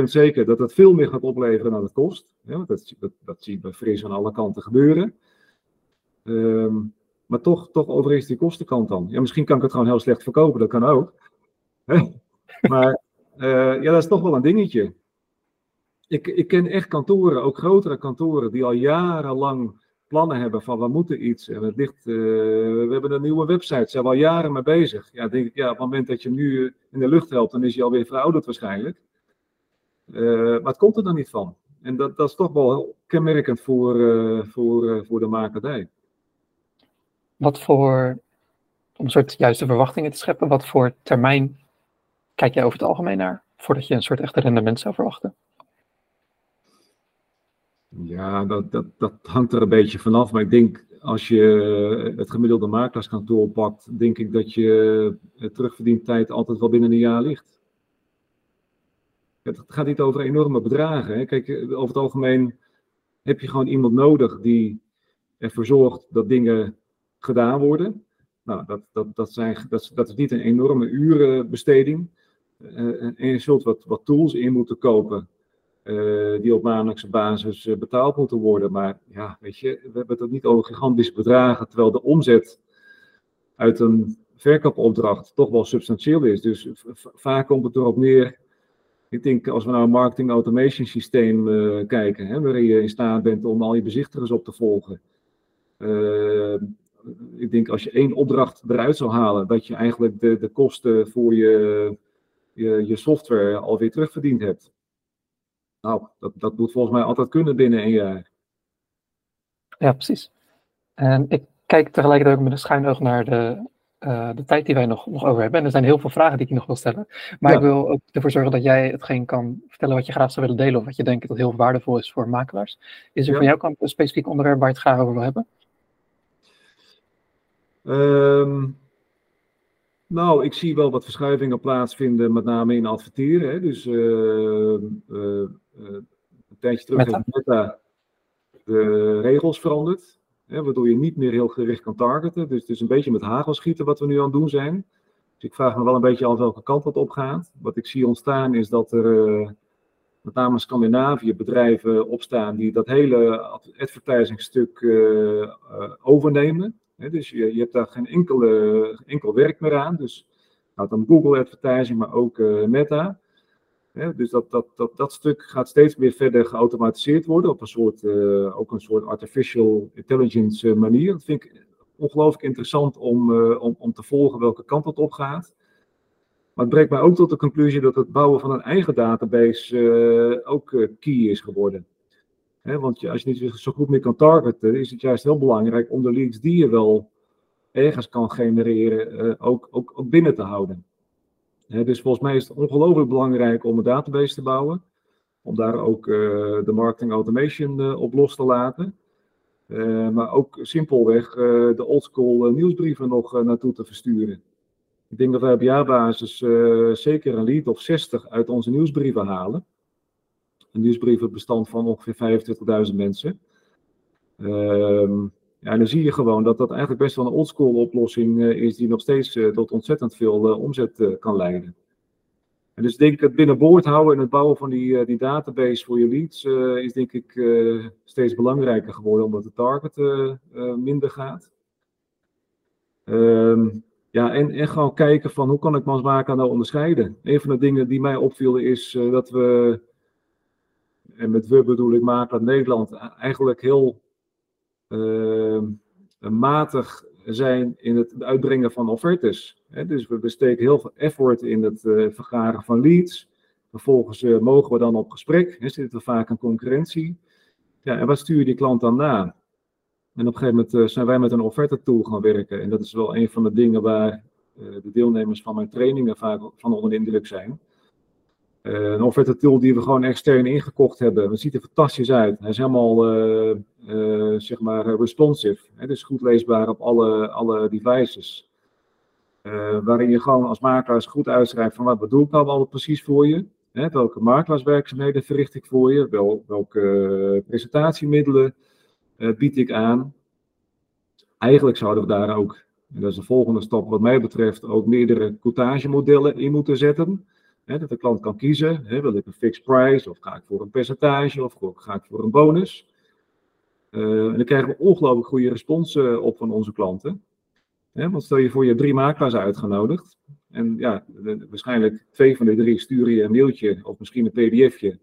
100% zeker dat het veel meer gaat opleveren dan het kost. Ja, dat, dat, dat zie ik bij Fris aan alle kanten gebeuren. Um, maar toch, toch overeenst die kostenkant dan. Ja, misschien kan ik het gewoon heel slecht verkopen, dat kan ook. maar uh, ja, dat is toch wel een dingetje. Ik, ik ken echt kantoren, ook grotere kantoren, die al jarenlang plannen hebben van we moeten iets. En het ligt, uh, we hebben een nieuwe website, zijn we al jaren mee bezig. Ja, denk ik, ja, op het moment dat je hem nu in de lucht helpt, dan is hij alweer verouderd waarschijnlijk. Uh, maar het komt er dan niet van. En dat, dat is toch wel kenmerkend voor, voor, voor de makerdij. Wat voor, om een soort juiste verwachtingen te scheppen, wat voor termijn kijk jij over het algemeen naar, voordat je een soort echte rendement zou verwachten? Ja, dat, dat, dat hangt er een beetje vanaf. Maar ik denk, als je het gemiddelde makelaarskantoor pakt, denk ik dat je terugverdientijd altijd wel binnen een jaar ligt. Het gaat niet over enorme bedragen. Hè. Kijk, over het algemeen heb je gewoon iemand nodig die ervoor zorgt dat dingen gedaan worden. Nou, dat, dat, dat, zijn, dat, dat is niet een enorme urenbesteding. Uh, en je zult wat, wat tools in moeten kopen uh, die op maandelijkse basis betaald moeten worden. Maar ja, weet je, we hebben het niet over gigantische bedragen, terwijl de omzet uit een verkoopopdracht toch wel substantieel is. Dus vaak komt het erop neer. Ik denk, als we naar een marketing automation systeem kijken, hè, waarin je in staat bent om al je bezichtigers op te volgen. Ik denk, als je één opdracht eruit zou halen, dat je eigenlijk de, de kosten voor je, je, je software alweer terugverdiend hebt. Nou, dat, dat moet volgens mij altijd kunnen binnen een jaar. Ja, precies. En ik kijk tegelijkertijd ook met een schuin oog naar de, uh, de tijd die wij nog, nog over hebben. En er zijn heel veel vragen die ik nog wil stellen. Maar ik wil ook ervoor zorgen dat jij hetgeen kan vertellen wat je graag zou willen delen. Of wat je denkt dat heel waardevol is voor makelaars. Is er ja. van jouw kant een specifiek onderwerp waar je het graag over wil hebben? Um, nou, ik zie wel wat verschuivingen plaatsvinden, met name in adverteren. Hè. Dus uh, uh, een tijdje terug heeft Meta de regels veranderd. Hè, waardoor je niet meer heel gericht kan targeten. Dus het is een beetje met hagel schieten wat we nu aan het doen zijn. Dus ik vraag me wel een beetje af welke kant dat opgaat. Wat ik zie ontstaan is dat er met name Scandinavië bedrijven opstaan die dat hele advertisingstuk uh, dus je, je, hebt daar geen enkele, enkel werk meer aan. Dus nou, dan Google Advertising, maar ook uh, Meta. dus dat, dat, dat, dat stuk gaat steeds meer verder geautomatiseerd worden op een soort, uh, ook een soort artificial intelligence uh, manier. Dat vind ik ongelooflijk interessant om, om, om te volgen welke kant dat op gaat. Maar het brengt mij ook tot de conclusie dat het bouwen van een eigen database ook key is geworden want als je niet zo goed meer kan targeten, is het juist heel belangrijk om de leads die je wel ergens kan genereren, uh, ook, ook, binnen te houden. dus volgens mij is het ongelooflijk belangrijk om een database te bouwen. Om daar ook uh, de marketing automation uh, op los te laten. maar ook simpelweg de oldschool nieuwsbrieven nog naartoe te versturen. Ik denk dat wij op jaarbasis zeker een lead of 60 uit onze nieuwsbrieven halen een nieuwsbrievenbestand van ongeveer 25.000 mensen. Um, ja, en dan zie je gewoon dat dat eigenlijk best wel een oldschool oplossing uh, is die nog steeds uh, tot ontzettend veel uh, omzet kan leiden. En dus denk ik het binnenboord houden en het bouwen van die, die database voor je leads is denk ik steeds belangrijker geworden omdat de target minder gaat. Um, ja, en, en gewoon kijken van hoe kan ik Mansmaka nou onderscheiden. Een van de dingen die mij opvielen is dat we en met we bedoel ik Makelaar Nederland, eigenlijk heel uh, matig zijn in het uitbrengen van offertes. dus we besteken heel veel effort in het uh, vergaren van leads. Vervolgens uh, mogen we dan op gesprek, er zit er vaak een concurrentie. Ja, en wat stuur je die klant dan na? En op een gegeven moment zijn wij met een offerte tool gaan werken. En dat is wel een van de dingen waar de deelnemers van mijn trainingen vaak van onder de indruk zijn. Een offerte tool die we gewoon extern ingekocht hebben. Het ziet er fantastisch uit. Hij is helemaal zeg maar responsive. Hè, dus goed leesbaar op alle, alle devices. waarin je gewoon als makelaar goed uitschrijft van wat bedoel ik nou allemaal precies voor je. Hè, welke makelaarswerkzaamheden verricht ik voor je? Wel, welke presentatiemiddelen bied ik aan? Eigenlijk zouden we daar ook, en dat is de volgende stap wat mij betreft, ook meerdere coutagemodellen in moeten zetten. Dat de klant kan kiezen, wil ik een fixed price of ga ik voor een percentage of ga ik voor een bonus. Uh, en dan krijgen we ongelooflijk goede respons uh, op van onze klanten. want stel je voor, je hebt drie makelaars uitgenodigd. En ja, waarschijnlijk twee van de drie sturen je een mailtje of misschien een pdfje.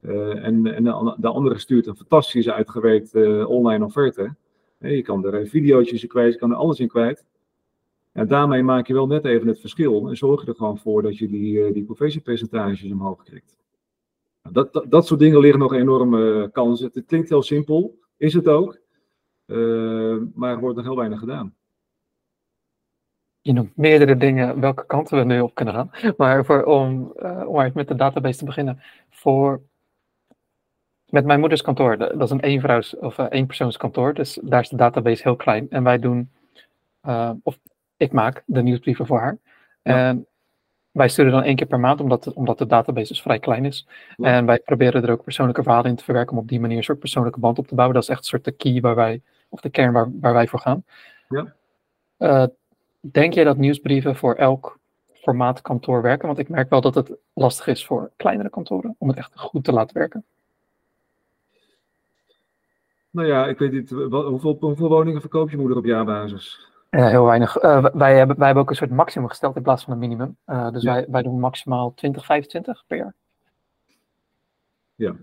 Uh, en, en de, de, andere stuurt een fantastisch uitgewerkt online offerte je kan er video's in kwijt, je kan er alles in kwijt. En daarmee maak je wel net even het verschil en zorg je er gewoon voor dat je die, uh, die omhoog krijgt. Nou, dat, dat, dat, soort dingen liggen nog enorme kansen. Het klinkt heel simpel, is het ook, uh, maar er wordt nog heel weinig gedaan. Je noemt meerdere dingen welke kanten we nu op kunnen gaan. Maar voor, om, uh, om met de database te beginnen, voor met mijn moeders kantoor, dat is een eenvrouws- of uh, eenpersoonskantoor, dus daar is de database heel klein. En wij doen, of ik maak de nieuwsbrieven voor haar. En wij sturen dan één keer per maand, omdat, omdat de database dus vrij klein is. En wij proberen er ook persoonlijke verhalen in te verwerken om op die manier een soort persoonlijke band op te bouwen. Dat is echt een soort de key waar wij, of de kern waar, waar wij voor gaan. Ja. Uh, denk jij dat nieuwsbrieven voor elk formaat kantoor werken? Want ik merk wel dat het lastig is voor kleinere kantoren om het echt goed te laten werken. Nou ja, ik weet niet, hoeveel, hoeveel woningen verkoop je moeder op jaarbasis? Ja, heel weinig. Uh, wij, hebben, wij hebben ook een soort maximum gesteld in plaats van een minimum. Uh, dus wij, wij doen maximaal 20, 25 per jaar. Ja,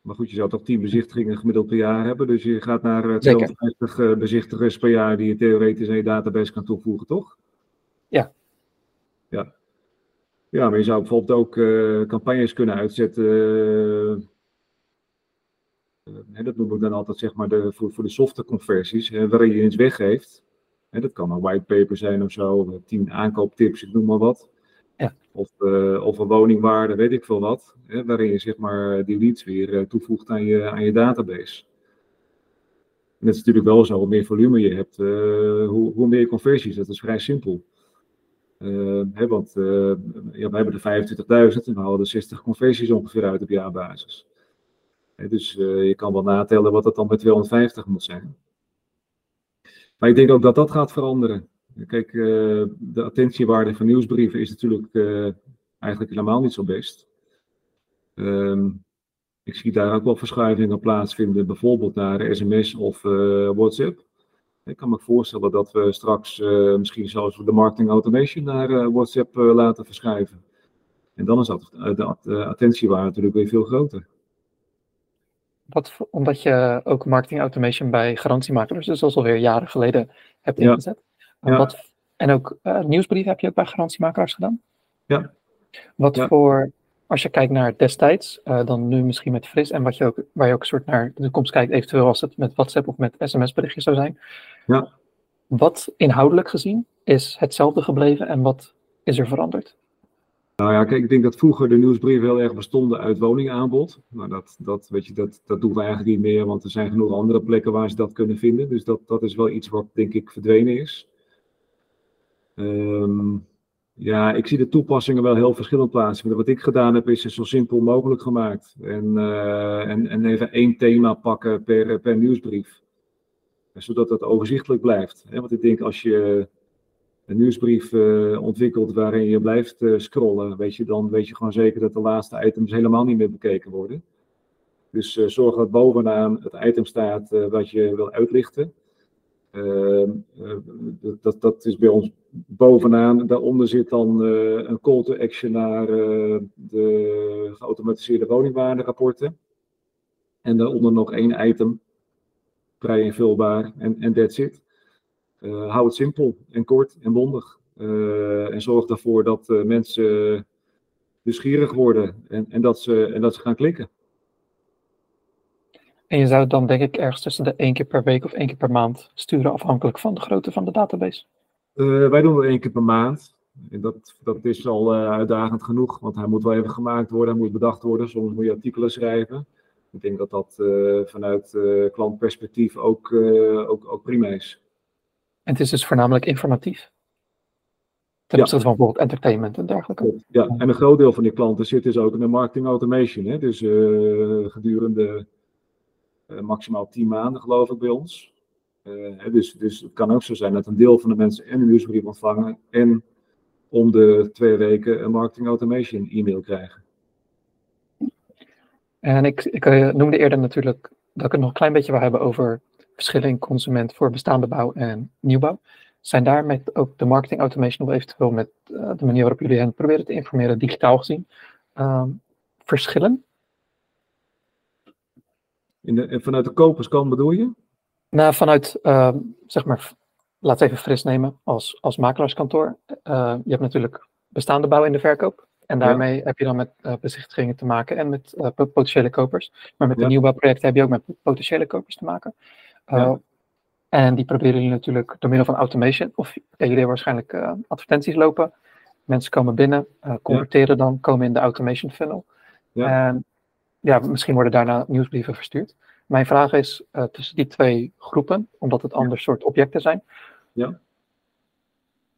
maar goed, je zou toch 10 bezichtigingen gemiddeld per jaar hebben. Dus je gaat naar 250 uh, bezichtigers per jaar die je theoretisch in je database kan toevoegen, toch? Ja. Ja, ja maar je zou bijvoorbeeld ook uh, campagnes kunnen uitzetten uh, dat noem ik dan altijd zeg maar de, voor, voor de softe conversies, hè, waarin je iets weggeeft. Hè, dat kan een whitepaper zijn of zo, tien aankooptips, ik noem maar wat. Ja. Of, uh, of een woningwaarde, weet ik veel wat. Hè, waarin je zeg maar die leads weer uh, toevoegt aan je, aan je database. En het is natuurlijk wel zo, hoe meer volume je hebt, hoe, hoe meer conversies. Dat is vrij simpel. Hè, want ja, we hebben er 25.000 en we halen er 60 conversies ongeveer uit op jaarbasis. Dus uh, je kan wel natellen wat het dan bij 250 moet zijn. Maar ik denk ook dat dat gaat veranderen. Kijk, uh, de attentiewaarde van nieuwsbrieven is natuurlijk uh, eigenlijk helemaal niet zo best. Um, ik zie daar ook wel verschuivingen plaatsvinden, bijvoorbeeld naar sms of WhatsApp. Ik kan me voorstellen dat we straks misschien zelfs de marketing automation naar WhatsApp laten verschuiven. En dan is dat, de attentiewaarde natuurlijk weer veel groter. Wat, omdat je ook marketing automation bij garantiemakelaars, dus dat is alweer jaren geleden, hebt ingezet. Ja. Wat, en ook uh, nieuwsbrieven heb je ook bij garantiemakelaars gedaan? Ja. Wat voor, als je kijkt naar destijds, uh, dan nu misschien met Fris, en wat je ook, waar je ook een soort naar de toekomst kijkt, eventueel als het met WhatsApp of met sms-berichtjes zou zijn. Ja. Wat inhoudelijk gezien is hetzelfde gebleven en wat is er veranderd? Nou ja, kijk, ik denk dat vroeger de nieuwsbrieven heel erg bestonden uit woningaanbod. Maar dat, dat, weet je, dat, dat doen we eigenlijk niet meer, want er zijn genoeg andere plekken waar ze dat kunnen vinden. Dus dat, dat is wel iets wat, denk ik, verdwenen is. Um, ja, ik zie de toepassingen wel heel verschillend plaatsen. Wat ik gedaan heb, is het zo simpel mogelijk gemaakt. En, uh, en, en even één thema pakken per, per nieuwsbrief. Zodat het overzichtelijk blijft. Want ik denk als je een nieuwsbrief uh, ontwikkelt waarin je blijft uh, scrollen, weet je, dan weet je gewoon zeker dat de laatste items helemaal niet meer bekeken worden. Dus uh, zorg dat bovenaan het item staat wat je wil uitlichten. Ehm, dat, dat is bij ons bovenaan. Daaronder zit dan een call to action naar de geautomatiseerde woningwaarderapporten. En daaronder nog één item, vrij invulbaar, en that's it. Uh, hou het simpel en kort en bondig. Uh, en zorg ervoor dat uh, mensen nieuwsgierig worden en, en, dat ze, en dat ze gaan klikken. En je zou dan denk ik ergens tussen de één keer per week of één keer per maand sturen, afhankelijk van de grootte van de database. wij doen het één keer per maand. En dat, dat is al uitdagend genoeg, want hij moet wel even gemaakt worden, hij moet bedacht worden. Soms moet je artikelen schrijven. Ik denk dat dat vanuit klantperspectief ook, ook, ook prima is. En het is dus voornamelijk informatief? Ten opzichte van bijvoorbeeld entertainment en dergelijke. Ja, en een groot deel van die klanten zit dus ook in de marketing automation. Hè? Dus uh, gedurende uh, maximaal 10 maanden geloof ik bij ons. Uh, dus, dus het kan ook zo zijn dat een deel van de mensen en een nieuwsbrief ontvangen en om de twee weken een marketing automation e-mail krijgen. En ik, ik noemde eerder natuurlijk dat ik het nog een klein beetje wil hebben over verschillen in consument voor bestaande bouw en nieuwbouw. Zijn daar met ook de marketing automation of eventueel met uh, de manier waarop jullie hen proberen te informeren, digitaal gezien, uh, verschillen? In de, vanuit de koperskant bedoel je? Nou, vanuit, uh, zeg maar, laat even fris nemen, als, als makelaarskantoor. Uh, je hebt natuurlijk bestaande bouw in de verkoop. En daarmee heb je dan met uh, bezichtigingen te maken en met potentiële kopers. Maar met ja. de nieuwbouwprojecten heb je ook met potentiële kopers te maken. Ja. En die proberen jullie natuurlijk door middel van automation, of ja, jullie hebben waarschijnlijk uh, advertenties lopen. Mensen komen binnen, uh, converteren dan, komen in de automation funnel. Ja. En ja, misschien worden daarna nieuwsbrieven verstuurd. Mijn vraag is uh, tussen die twee groepen, omdat het ander soort objecten zijn. Ja.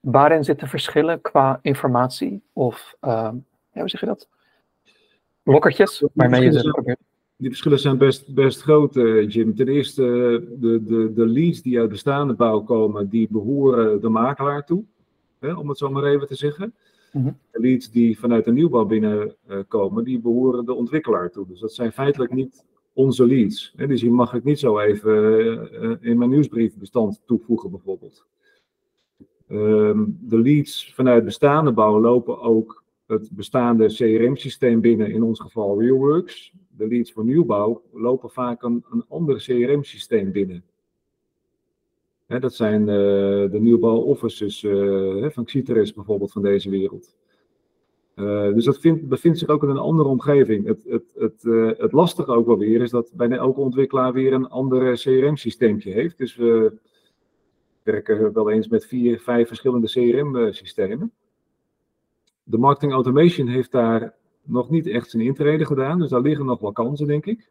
Waarin zitten verschillen qua informatie of, ja, hoe zeg je dat? Blokkertjes waarmee je ze probeert die verschillen zijn best, best groot, uh, Jim. Ten eerste, de, de, de leads die uit bestaande bouw komen, die behoren de makelaar toe. Hè, om het zo maar even te zeggen. Mm De leads die vanuit de nieuwbouw binnenkomen, die behoren de ontwikkelaar toe. Dus dat zijn feitelijk niet onze leads. Hè, dus die mag ik niet zo even uh, in mijn nieuwsbriefbestand toevoegen, bijvoorbeeld. Um, de leads vanuit bestaande bouw lopen ook het bestaande CRM-systeem binnen, in ons geval RealWorks de leads voor nieuwbouw lopen vaak een, ander CRM-systeem binnen. dat zijn uh, de nieuwbouw-offices uh, van Xiteris bijvoorbeeld van deze wereld. Uh, dus dat vindt, bevindt zich ook in een andere omgeving. Het, het, het, het lastige ook wel weer is dat bijna elke ontwikkelaar weer een ander CRM-systeempje heeft. Dus we werken wel eens met vier, vijf verschillende CRM-systemen. De marketing automation heeft daar nog niet echt zijn intrede gedaan. Dus daar liggen nog wel kansen, denk ik.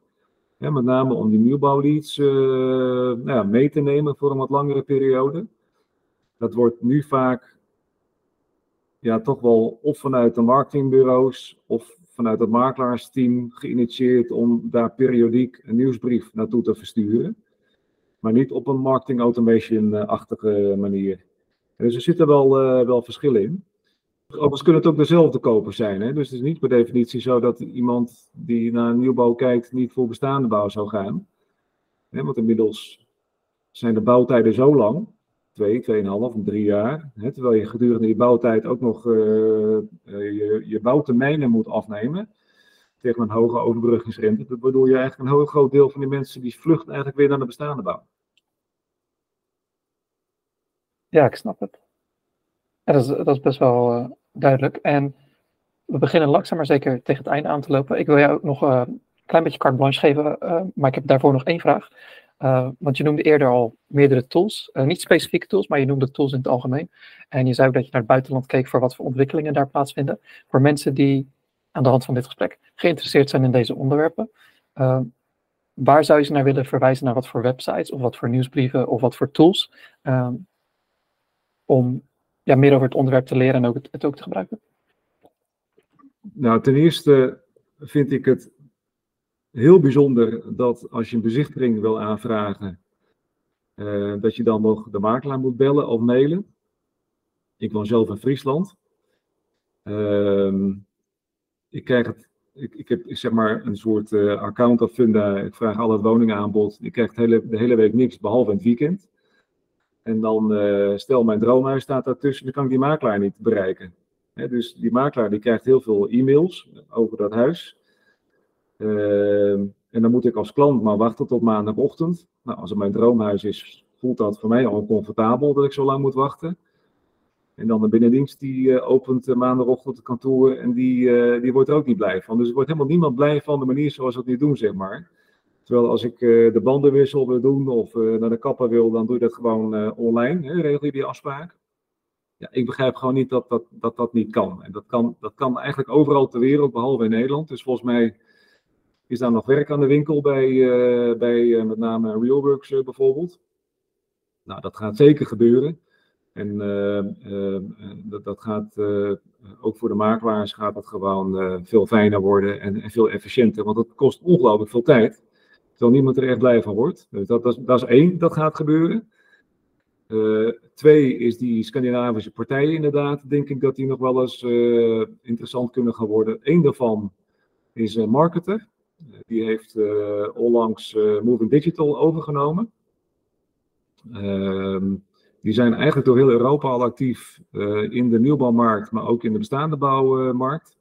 Ja, met name om die nieuwbouwleads uh, nou ja, mee te nemen voor een wat langere periode. Dat wordt nu vaak ja, toch wel of vanuit de marketingbureaus of vanuit het makelaarsteam geïnitieerd om daar periodiek een nieuwsbrief naartoe te versturen. Maar niet op een marketing automation-achtige manier. Dus er zitten wel, uh, wel verschillen in. Overigens kunnen het ook dezelfde kopers zijn. Hè? Dus het is niet per definitie zo dat iemand die naar een nieuwbouw kijkt niet voor bestaande bouw zou gaan. Hè? Want inmiddels zijn de bouwtijden zo lang, twee, tweeënhalf, drie jaar. Hè? Terwijl je gedurende die bouwtijd ook nog uh, je, je bouwtermijnen moet afnemen. Tegen een hoge overbruggingsrente. Waardoor je eigenlijk een heel groot deel van die mensen die vlucht eigenlijk weer naar de bestaande bouw. Ja, ik snap het. Ja, dat, is, dat is best wel uh, duidelijk. En we beginnen langzaam maar zeker tegen het einde aan te lopen. Ik wil jou nog uh, een klein beetje carte blanche geven, uh, maar ik heb daarvoor nog één vraag. want je noemde eerder al meerdere tools, niet specifieke tools, maar je noemde tools in het algemeen. En je zei ook dat je naar het buitenland keek voor wat voor ontwikkelingen daar plaatsvinden. Voor mensen die aan de hand van dit gesprek geïnteresseerd zijn in deze onderwerpen, waar zou je ze naar willen verwijzen? Naar wat voor websites of wat voor nieuwsbrieven of wat voor tools? om ja, meer over het onderwerp te leren en ook het, ook te gebruiken? Nou, ten eerste vind ik het heel bijzonder dat als je een bezichtiging wil aanvragen, uh, dat je dan nog de makelaar moet bellen of mailen. Ik woon zelf in Friesland. Uh, ik krijg het, ik, ik heb zeg maar een soort uh, account funda. Ik vraag al het woningaanbod. Ik krijg hele, de hele week niks, behalve het weekend. En dan uh, stel mijn droomhuis staat daartussen, dan kan ik die makelaar niet bereiken. dus die makelaar die krijgt heel veel e-mails over dat huis. Uh, en dan moet ik als klant maar wachten tot maandagochtend. Nou, als het mijn droomhuis is, voelt dat voor mij al oncomfortabel dat ik zo lang moet wachten. En dan de binnendienst die uh, opent maandagochtend het kantoor en die, die wordt er ook niet blij van. Dus er wordt helemaal niemand blij van de manier zoals we het nu doen, zeg maar. Terwijl als ik uh, de bandenwissel wil doen of uh, naar de kapper wil, dan doe je dat gewoon uh, online. Hè, regel je die afspraak. Ja, ik begrijp gewoon niet dat dat, dat dat niet kan. En dat kan, dat kan eigenlijk overal ter wereld, behalve in Nederland. Dus volgens mij is daar nog werk aan de winkel bij, bij met name RealWorks bijvoorbeeld. Nou, dat gaat zeker gebeuren. En dat, dat gaat ook voor de makelaars gaat dat gewoon veel fijner worden en, en, veel efficiënter. Want het kost ongelooflijk veel tijd. Terwijl niemand er echt blij van wordt. Dus dat, dat, is één, dat gaat gebeuren. Uh, twee is die Scandinavische partijen inderdaad, denk ik dat die nog wel eens uh, interessant kunnen gaan worden. Eén daarvan is uh, Marketer. die heeft onlangs Moving Digital overgenomen. Ehm, die zijn eigenlijk door heel Europa al actief in de nieuwbouwmarkt, maar ook in de bestaande bouwmarkt.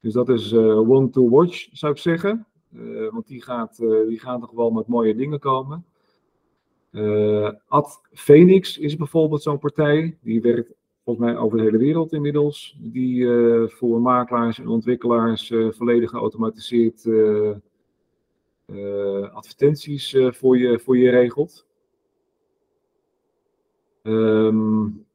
Dus dat is one to watch, zou ik zeggen. Want die gaat, die gaat nog wel met mooie dingen komen. Uh, Ad Phoenix is bijvoorbeeld zo'n partij. Die werkt volgens mij over de hele wereld inmiddels. Die uh, voor makelaars en ontwikkelaars uh, volledig geautomatiseerd advertenties voor, je, voor je regelt. Um,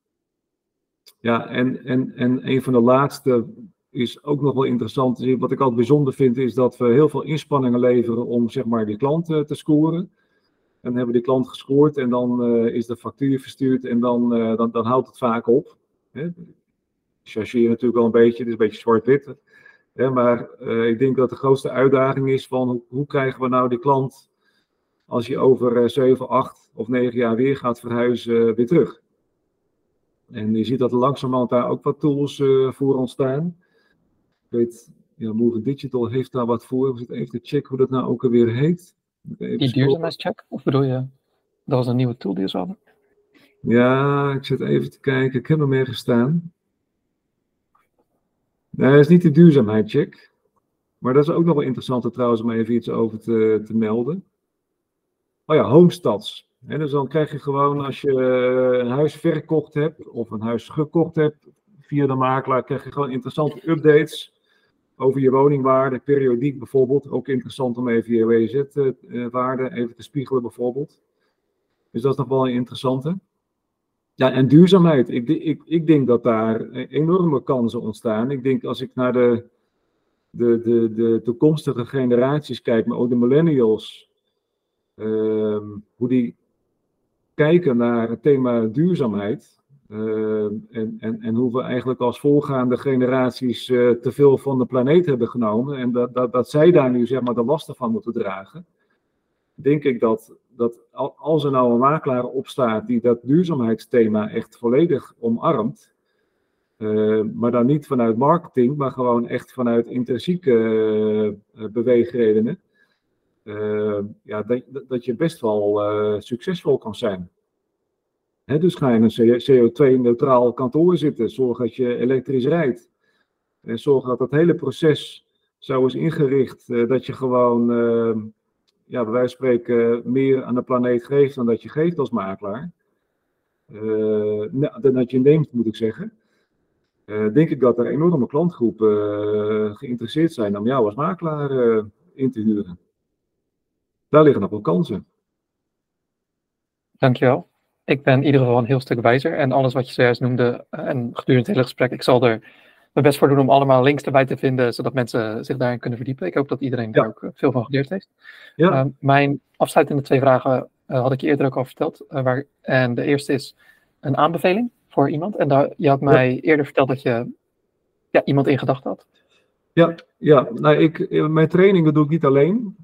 ja, en, en, en een van de laatste is ook nog wel interessant. Wat ik altijd bijzonder vind, is dat we heel veel inspanningen leveren om zeg maar, die klant te scoren. En hebben die klant gescoord en dan uh, is de factuur verstuurd en dan, uh, dan, dan houdt het vaak op. Hè? Chargeer natuurlijk wel een beetje, het is een beetje zwart-wit. Maar ik denk dat de grootste uitdaging is van hoe, hoe krijgen we nou die klant als je over 7, 8 of 9 jaar weer gaat verhuizen weer terug. En je ziet dat er langzamerhand daar ook wat tools voor ontstaan. Ik weet, ja, Digital heeft daar wat voor. We zitten even te checken hoe dat nou ook alweer heet. Die duurzaamheidscheck? Of bedoel je, dat was een nieuwe tool die ze hadden? Ja, ik zit even te kijken. Ik heb hem ergens staan. Nee, dat is niet de duurzaamheidscheck. Maar dat is ook nog wel interessant trouwens om even iets over te, te melden. Oh ja, homestads. En dus dan krijg je gewoon als je een huis verkocht hebt of een huis gekocht hebt via de makelaar, krijg je gewoon interessante updates over je woningwaarde, periodiek bijvoorbeeld. Ook interessant om even je WZ-waarde even te spiegelen bijvoorbeeld. Dus dat is nog wel een interessante. Ja, en duurzaamheid. Ik, ik, ik denk dat daar enorme kansen ontstaan. Ik denk als ik naar de, de, de, de toekomstige generaties kijk, maar ook de millennials, uh, hoe die kijken naar het thema duurzaamheid. Uh, en, en, en hoe we eigenlijk als voorgaande generaties uh, te veel van de planeet hebben genomen en dat, dat, dat zij daar nu zeg maar de lasten van moeten dragen, denk ik dat, dat als er nou een makelaar opstaat die dat duurzaamheidsthema echt volledig omarmt, uh, maar dan niet vanuit marketing, maar gewoon echt vanuit intrinsieke beweegredenen, ja, dat, dat je best wel succesvol kan zijn dus ga je in een CO2-neutraal kantoor zitten, zorg dat je elektrisch rijdt. En zorg dat het hele proces zo is ingericht uh, dat je gewoon, uh, ja, bij wijze van spreken, meer aan de planeet geeft dan dat je geeft als makelaar. Uh, dan dat je neemt, moet ik zeggen. denk ik dat er enorme klantgroepen geïnteresseerd zijn om jou als makelaar in te huren. Daar liggen nog wel kansen. Dankjewel ik ben in ieder geval een heel stuk wijzer. En alles wat je zojuist noemde, eh, en gedurende het hele gesprek, ik zal er mijn best voor doen om allemaal links erbij te vinden, zodat mensen zich daarin kunnen verdiepen. Ik hoop dat iedereen daar ook eh, veel van geleerd heeft. Ja. Uh, mijn afsluitende twee vragen uh, had ik je eerder ook al verteld. Uh, waar, en de eerste is een aanbeveling voor iemand. En daar, je had mij eerder verteld dat je ja, iemand in gedachten had. Ja, ja nou, ik, mijn trainingen doe ik niet alleen.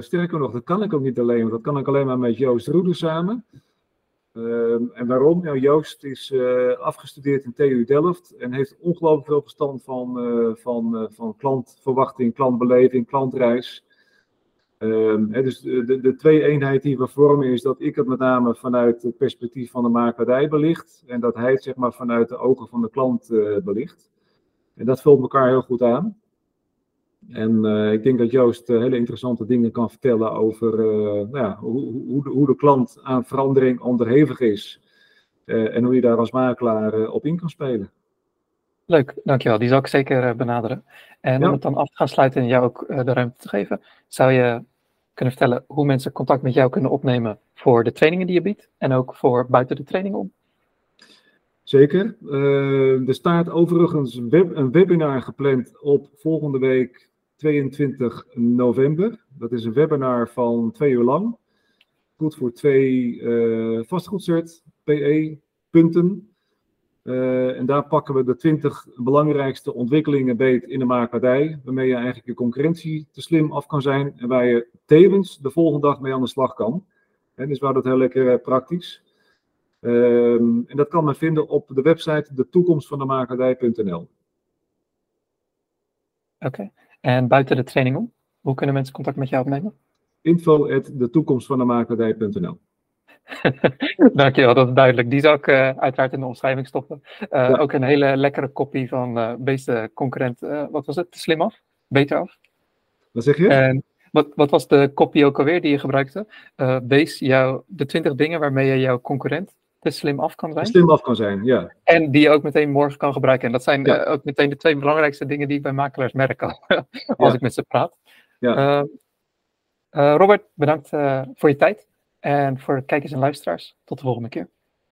sterker nog, dat kan ik ook niet alleen, want dat kan ik alleen maar met Joost Roede samen. Ehm, en waarom? Nou, Joost is uh, afgestudeerd in TU Delft en heeft ongelooflijk veel verstand van, uh, van, uh, van klantverwachting, klantbeleving, klantreis. Hè, dus de, de, de, twee eenheid die we vormen is dat ik het met name vanuit het perspectief van de makelaardij belicht en dat hij het zeg maar vanuit de ogen van de klant belicht. En dat vult elkaar heel goed aan. En uh, ik denk dat Joost uh, hele interessante dingen kan vertellen over uh, nou ja, hoe, hoe, de, hoe, de, klant aan verandering onderhevig is. en hoe je daar als makelaar op in kan spelen. Leuk, dankjewel. Die zal ik zeker benaderen. En ja. om het dan af te gaan sluiten en jou ook de ruimte te geven, zou je kunnen vertellen hoe mensen contact met jou kunnen opnemen voor de trainingen die je biedt en ook voor buiten de training om? Zeker. er staat overigens een webinar gepland op volgende week 22 november. Dat is een webinar van twee uur lang. Goed voor twee uh, vastgoedcert, PE punten. Uh, en daar pakken we de 20 belangrijkste ontwikkelingen beet in de makelaardij, waarmee je eigenlijk je concurrentie te slim af kan zijn en waar je tevens de volgende dag mee aan de slag kan. En dus waar dat heel lekker uh, praktisch. Um, en dat kan men vinden op de website de toekomst van de. Oké. En buiten de training om, hoe kunnen mensen contact met jou opnemen? Info at de toekomst van de makelaardij.nl. Dankjewel, dat is duidelijk. Die zou ik uh, uiteraard in de omschrijving stoppen. Uh, ja. Ook een hele lekkere kopie van uh, Beeste concurrent, wat was het, slim af? Beter af? Wat zeg je? En wat, wat was de kopie ook alweer die je gebruikte? Wees jou, de 20 dingen waarmee je jouw concurrent slim af kan zijn. Slim af kan zijn, ja. En die je ook meteen morgen kan gebruiken. En dat zijn ja. ook meteen de twee belangrijkste dingen die ik bij makelaars merk als ja. ik met ze praat. Ja. Robert, bedankt voor je tijd. En voor kijkers en luisteraars, tot de volgende keer.